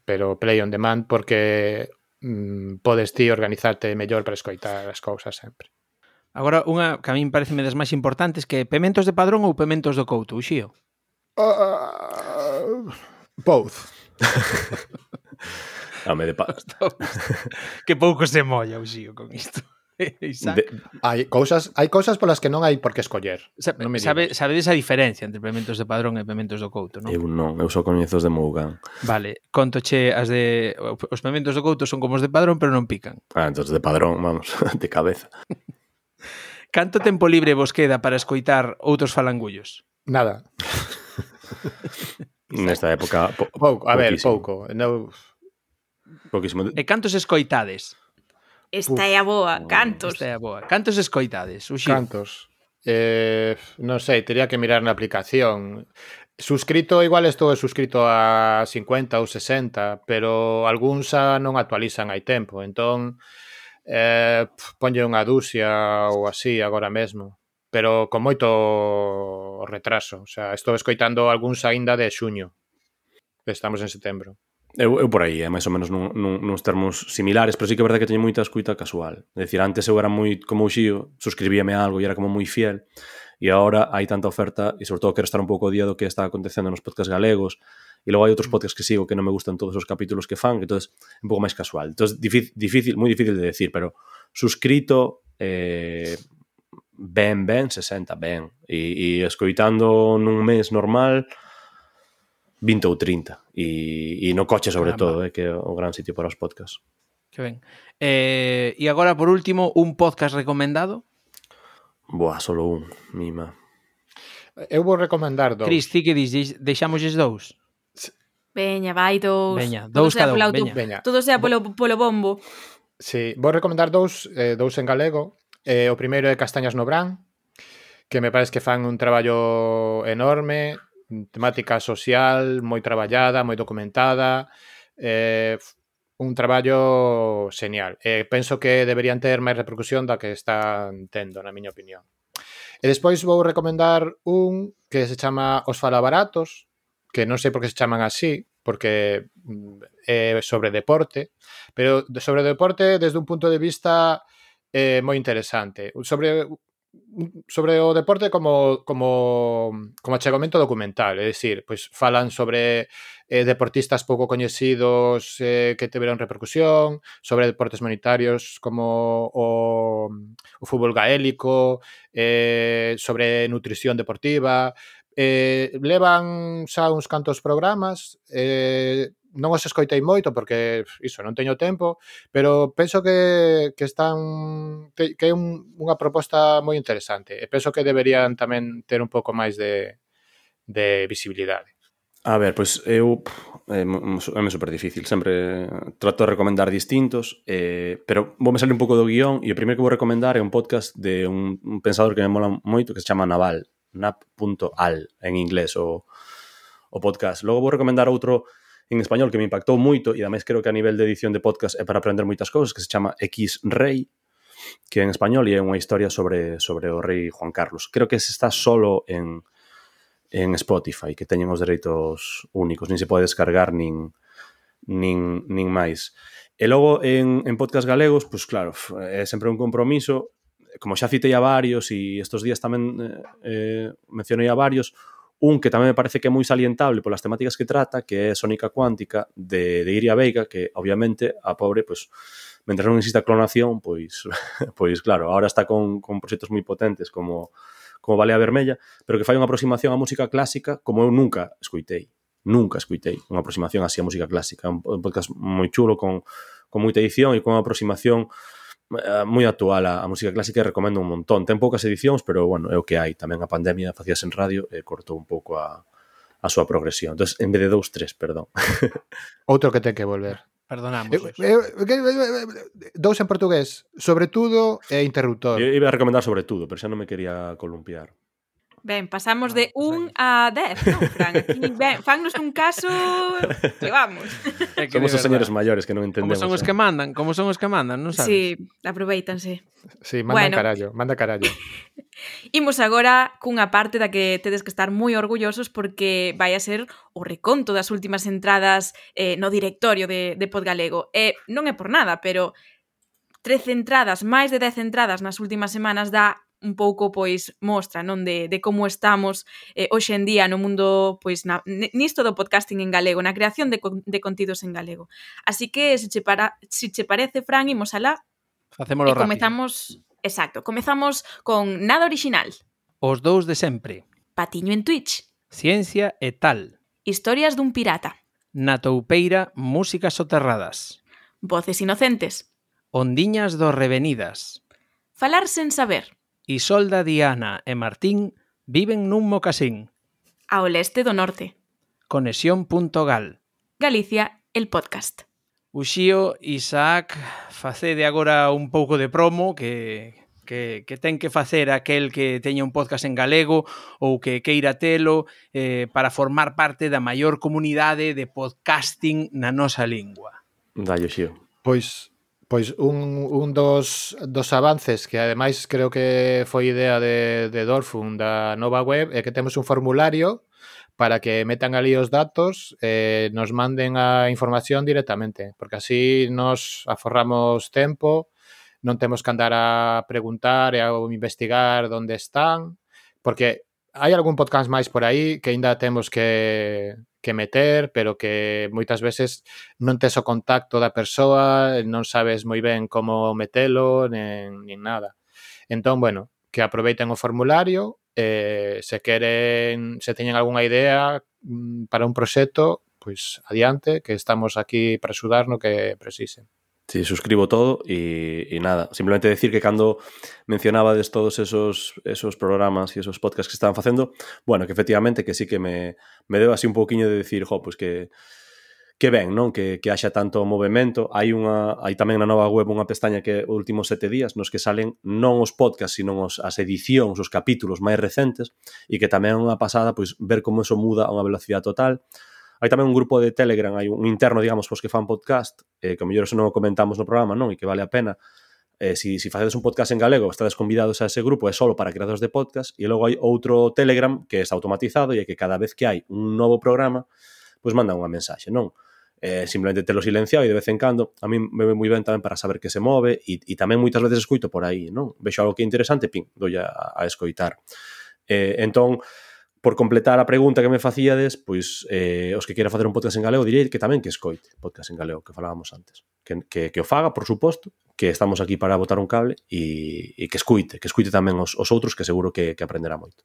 pero play on demand porque mm, podes ti organizarte mellor para escoitar as cousas sempre. Agora, unha que a min parece das máis importantes que pementos de padrón ou pementos do couto, Uxío? Uh, both. Home, de pa... que pouco se molla Uxío con isto. De, hai cousas, hai cousas polas que non hai por que escoller. Sabe, non me sabe, sabedes a diferencia entre pementos de padrón e pementos do couto, non? Eu non, eu só coñezo os de Mougan. Vale, contoche as de os pementos do couto son como os de padrón, pero non pican. Ah, entonces de padrón, vamos, de cabeza. Canto tempo libre vos queda para escoitar outros falangullos? Nada. Nesta época po pouco, a ver, pouco. No... Poquísimo. E cantos escoitades? Esta é a boa, cantos. Esta é a boa. Cantos escoitades, Uxir? Cantos. Eh, non sei, teria que mirar na aplicación. Suscrito, igual estou suscrito a 50 ou 60, pero algúns xa non actualizan hai tempo, entón eh, ponlle unha dúcia ou así agora mesmo pero con moito retraso, o sea, estou escoitando algúns aínda de xuño. Estamos en setembro. Eu, eu por aí, é eh, máis ou menos nun, nun, nuns termos similares, pero sí que é verdade que teño moita escuita casual. É dicir, antes eu era moi como o xío, suscribíame a algo e era como moi fiel, e agora hai tanta oferta e sobre todo quero estar un pouco o día do que está acontecendo nos podcast galegos, E logo hai outros mm. podcasts que sigo que non me gustan todos os capítulos que fan, que entonces é un pouco máis casual. Entonces difícil, difícil moi difícil de decir, pero suscrito eh, ben, ben, 60, ben. E, e escoitando nun mes normal, 20 ou 30 e, e no coche sobre Caramba. todo, eh, que é o gran sitio para os podcasts. Que ben. Eh, e agora, por último, un podcast recomendado? Boa, solo un, mima. Eh, eu vou recomendar dous. Cris, ti que dixes, deixamos dous? Veña, vai dous. Veña, dous cada un. Veña. veña. Todo sea polo, polo bombo. Sí, vou recomendar dous, eh, dous en galego. Eh, o primeiro é Castañas no Brán, que me parece que fan un traballo enorme, temática social, moi traballada, moi documentada, eh, un traballo genial. Eh, penso que deberían ter máis repercusión da que están tendo, na miña opinión. E despois vou recomendar un que se chama Os Falabaratos, que non sei por que se chaman así, porque é eh, sobre deporte, pero sobre deporte desde un punto de vista eh, moi interesante. Sobre sobre o deporte como como como achegamento documental, é dicir, pois falan sobre eh, deportistas pouco coñecidos eh, que tiveron repercusión, sobre deportes monetarios como o, o fútbol gaélico, eh, sobre nutrición deportiva, Eh, levan xa uns cantos programas, eh, non os escoitei moito porque iso non teño tempo, pero penso que, que están que, que é un, unha proposta moi interesante e penso que deberían tamén ter un pouco máis de, de visibilidade. A ver, pois pues, eu é me super difícil, sempre trato de recomendar distintos, eh, pero vou me salir un pouco do guión e o primeiro que vou recomendar é un podcast de un, un pensador que me mola moito que se chama Naval, nap.al en inglés o, o podcast. Logo vou recomendar outro en español que me impactou moito e ademais creo que a nivel de edición de podcast é para aprender moitas cousas, que se chama X Rei, que en español e é unha historia sobre sobre o rei Juan Carlos. Creo que se está solo en en Spotify, que teñen os dereitos únicos, nin se pode descargar nin nin nin máis. E logo en en podcast galegos, pois pues claro, é sempre un compromiso como xa citei a varios e estos días tamén eh, eh, mencionei a varios, un que tamén me parece que é moi salientable polas temáticas que trata, que é Sónica Cuántica de, de Iria Veiga, que obviamente a pobre, pois, mentre non exista clonación, pois, pois claro, ahora está con, con proxectos moi potentes como como Balea Vermella, pero que fai unha aproximación á música clásica como eu nunca escoitei nunca escuitei unha aproximación así á música clásica, un podcast moi chulo con, con moita edición e con unha aproximación Eh, moi actual a, a música clásica e recomendo un montón. Ten poucas edicións, pero bueno, é o que hai. Tamén a pandemia facías en radio e cortou un pouco a, a súa progresión. Entón, en vez de dous, tres, perdón. Outro que ten que volver. Perdonamos. Eu, dous en portugués, sobre todo e interruptor. Eu iba a recomendar sobre todo, pero xa non me quería columpiar. Ben, pasamos ah, de 1 a 10, non, Fran? Aquí, ben, fannos un caso que vamos. É que Somos os señores maiores que non entendemos. Como son os eh? que mandan, como son os que mandan, non sabes? Sí, aproveitanse. Sí, manda bueno. carallo, manda carallo. Imos agora cunha parte da que tedes que estar moi orgullosos porque vai a ser o reconto das últimas entradas eh, no directorio de, de Podgalego. E eh, non é por nada, pero 13 entradas, máis de 10 entradas nas últimas semanas da un pouco pois mostra non de, de como estamos eh, hoxe en día no mundo pois na, nisto do podcasting en galego, na creación de, de contidos en galego. Así que se che, para, se che parece, Fran, imos alá. Facémolo e comezamos, exacto, comezamos con nada original. Os dous de sempre. Patiño en Twitch. Ciencia e tal. Historias dun pirata. Na toupeira, músicas soterradas. Voces inocentes. Ondiñas do revenidas. Falar sen saber. Isolda, Diana e Martín viven nun mocasín. Ao leste do norte. Conexión.gal Galicia, el podcast. Uxío, Isaac, facede agora un pouco de promo que, que, que ten que facer aquel que teña un podcast en galego ou que queira telo eh, para formar parte da maior comunidade de podcasting na nosa lingua. Dallo, Xío. Pois Pois un, un dos, dos avances que ademais creo que foi idea de, de Dorfun da nova web é que temos un formulario para que metan ali os datos e eh, nos manden a información directamente, porque así nos aforramos tempo, non temos que andar a preguntar e a investigar onde están, porque hai algún podcast máis por aí que aínda temos que que meter, pero que moitas veces non tes o contacto da persoa, non sabes moi ben como metelo, nen, nin nada. Entón, bueno, que aproveiten o formulario, eh, se queren, se teñen algunha idea mm, para un proxecto, pois adiante, que estamos aquí para axudar no que precisen. Sí, suscribo todo y, y, nada. Simplemente decir que cando mencionabades todos esos, esos programas e esos podcasts que estaban facendo, bueno, que efectivamente que sí que me, me deu así un pouquiño de decir, jo, pues que que ben, non? Que, que haxa tanto movimento. Hai unha hai tamén na nova web unha pestaña que os últimos sete días nos que salen non os podcasts, sino os, as edicións, os capítulos máis recentes e que tamén é unha pasada pois ver como eso muda a unha velocidade total hai tamén un grupo de Telegram, hai un interno, digamos, pois que fan podcast, eh, que mellor eso non o comentamos no programa, non? E que vale a pena. Eh, si, si facedes un podcast en galego, estades convidados a ese grupo, é solo para creadores de podcast, e logo hai outro Telegram que está automatizado e é que cada vez que hai un novo programa, pois manda unha mensaxe, non? eh, simplemente te lo silenciado e de vez en cando a mí me ve moi ben tamén para saber que se move e, e tamén moitas veces escoito por aí, non? Vexo algo que é interesante, pin, dolle a, a escoitar. Eh, entón, por completar a pregunta que me facíades, pois eh, os que queira facer un podcast en galego direi que tamén que escoite podcast en galego, que falábamos antes. Que, que, que o faga, por suposto, que estamos aquí para botar un cable e, e que escuite, que escuite tamén os, os outros que seguro que, que aprenderá moito.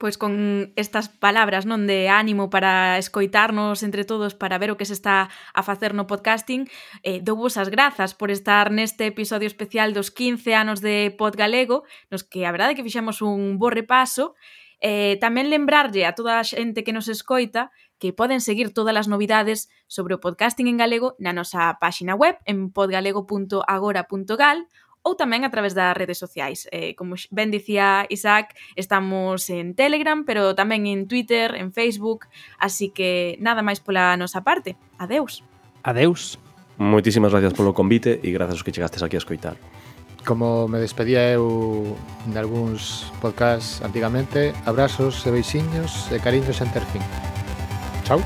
Pois con estas palabras non de ánimo para escoitarnos entre todos para ver o que se está a facer no podcasting, eh, dou vos as grazas por estar neste episodio especial dos 15 anos de Pod Galego, nos que a verdade que fixemos un bo repaso Eh, tamén lembrarlle a toda a xente que nos escoita que poden seguir todas as novidades sobre o podcasting en galego na nosa páxina web en podgalego.agora.gal ou tamén a través das redes sociais. Eh, como ben dicía Isaac, estamos en Telegram, pero tamén en Twitter, en Facebook, así que nada máis pola nosa parte. Adeus. Adeus. Moitísimas gracias polo convite e grazas que chegastes aquí a escoitar. Como me despedía eu nalgúns podcast antigamente, abrazos e beixiños e cariños en Terfín. Chao.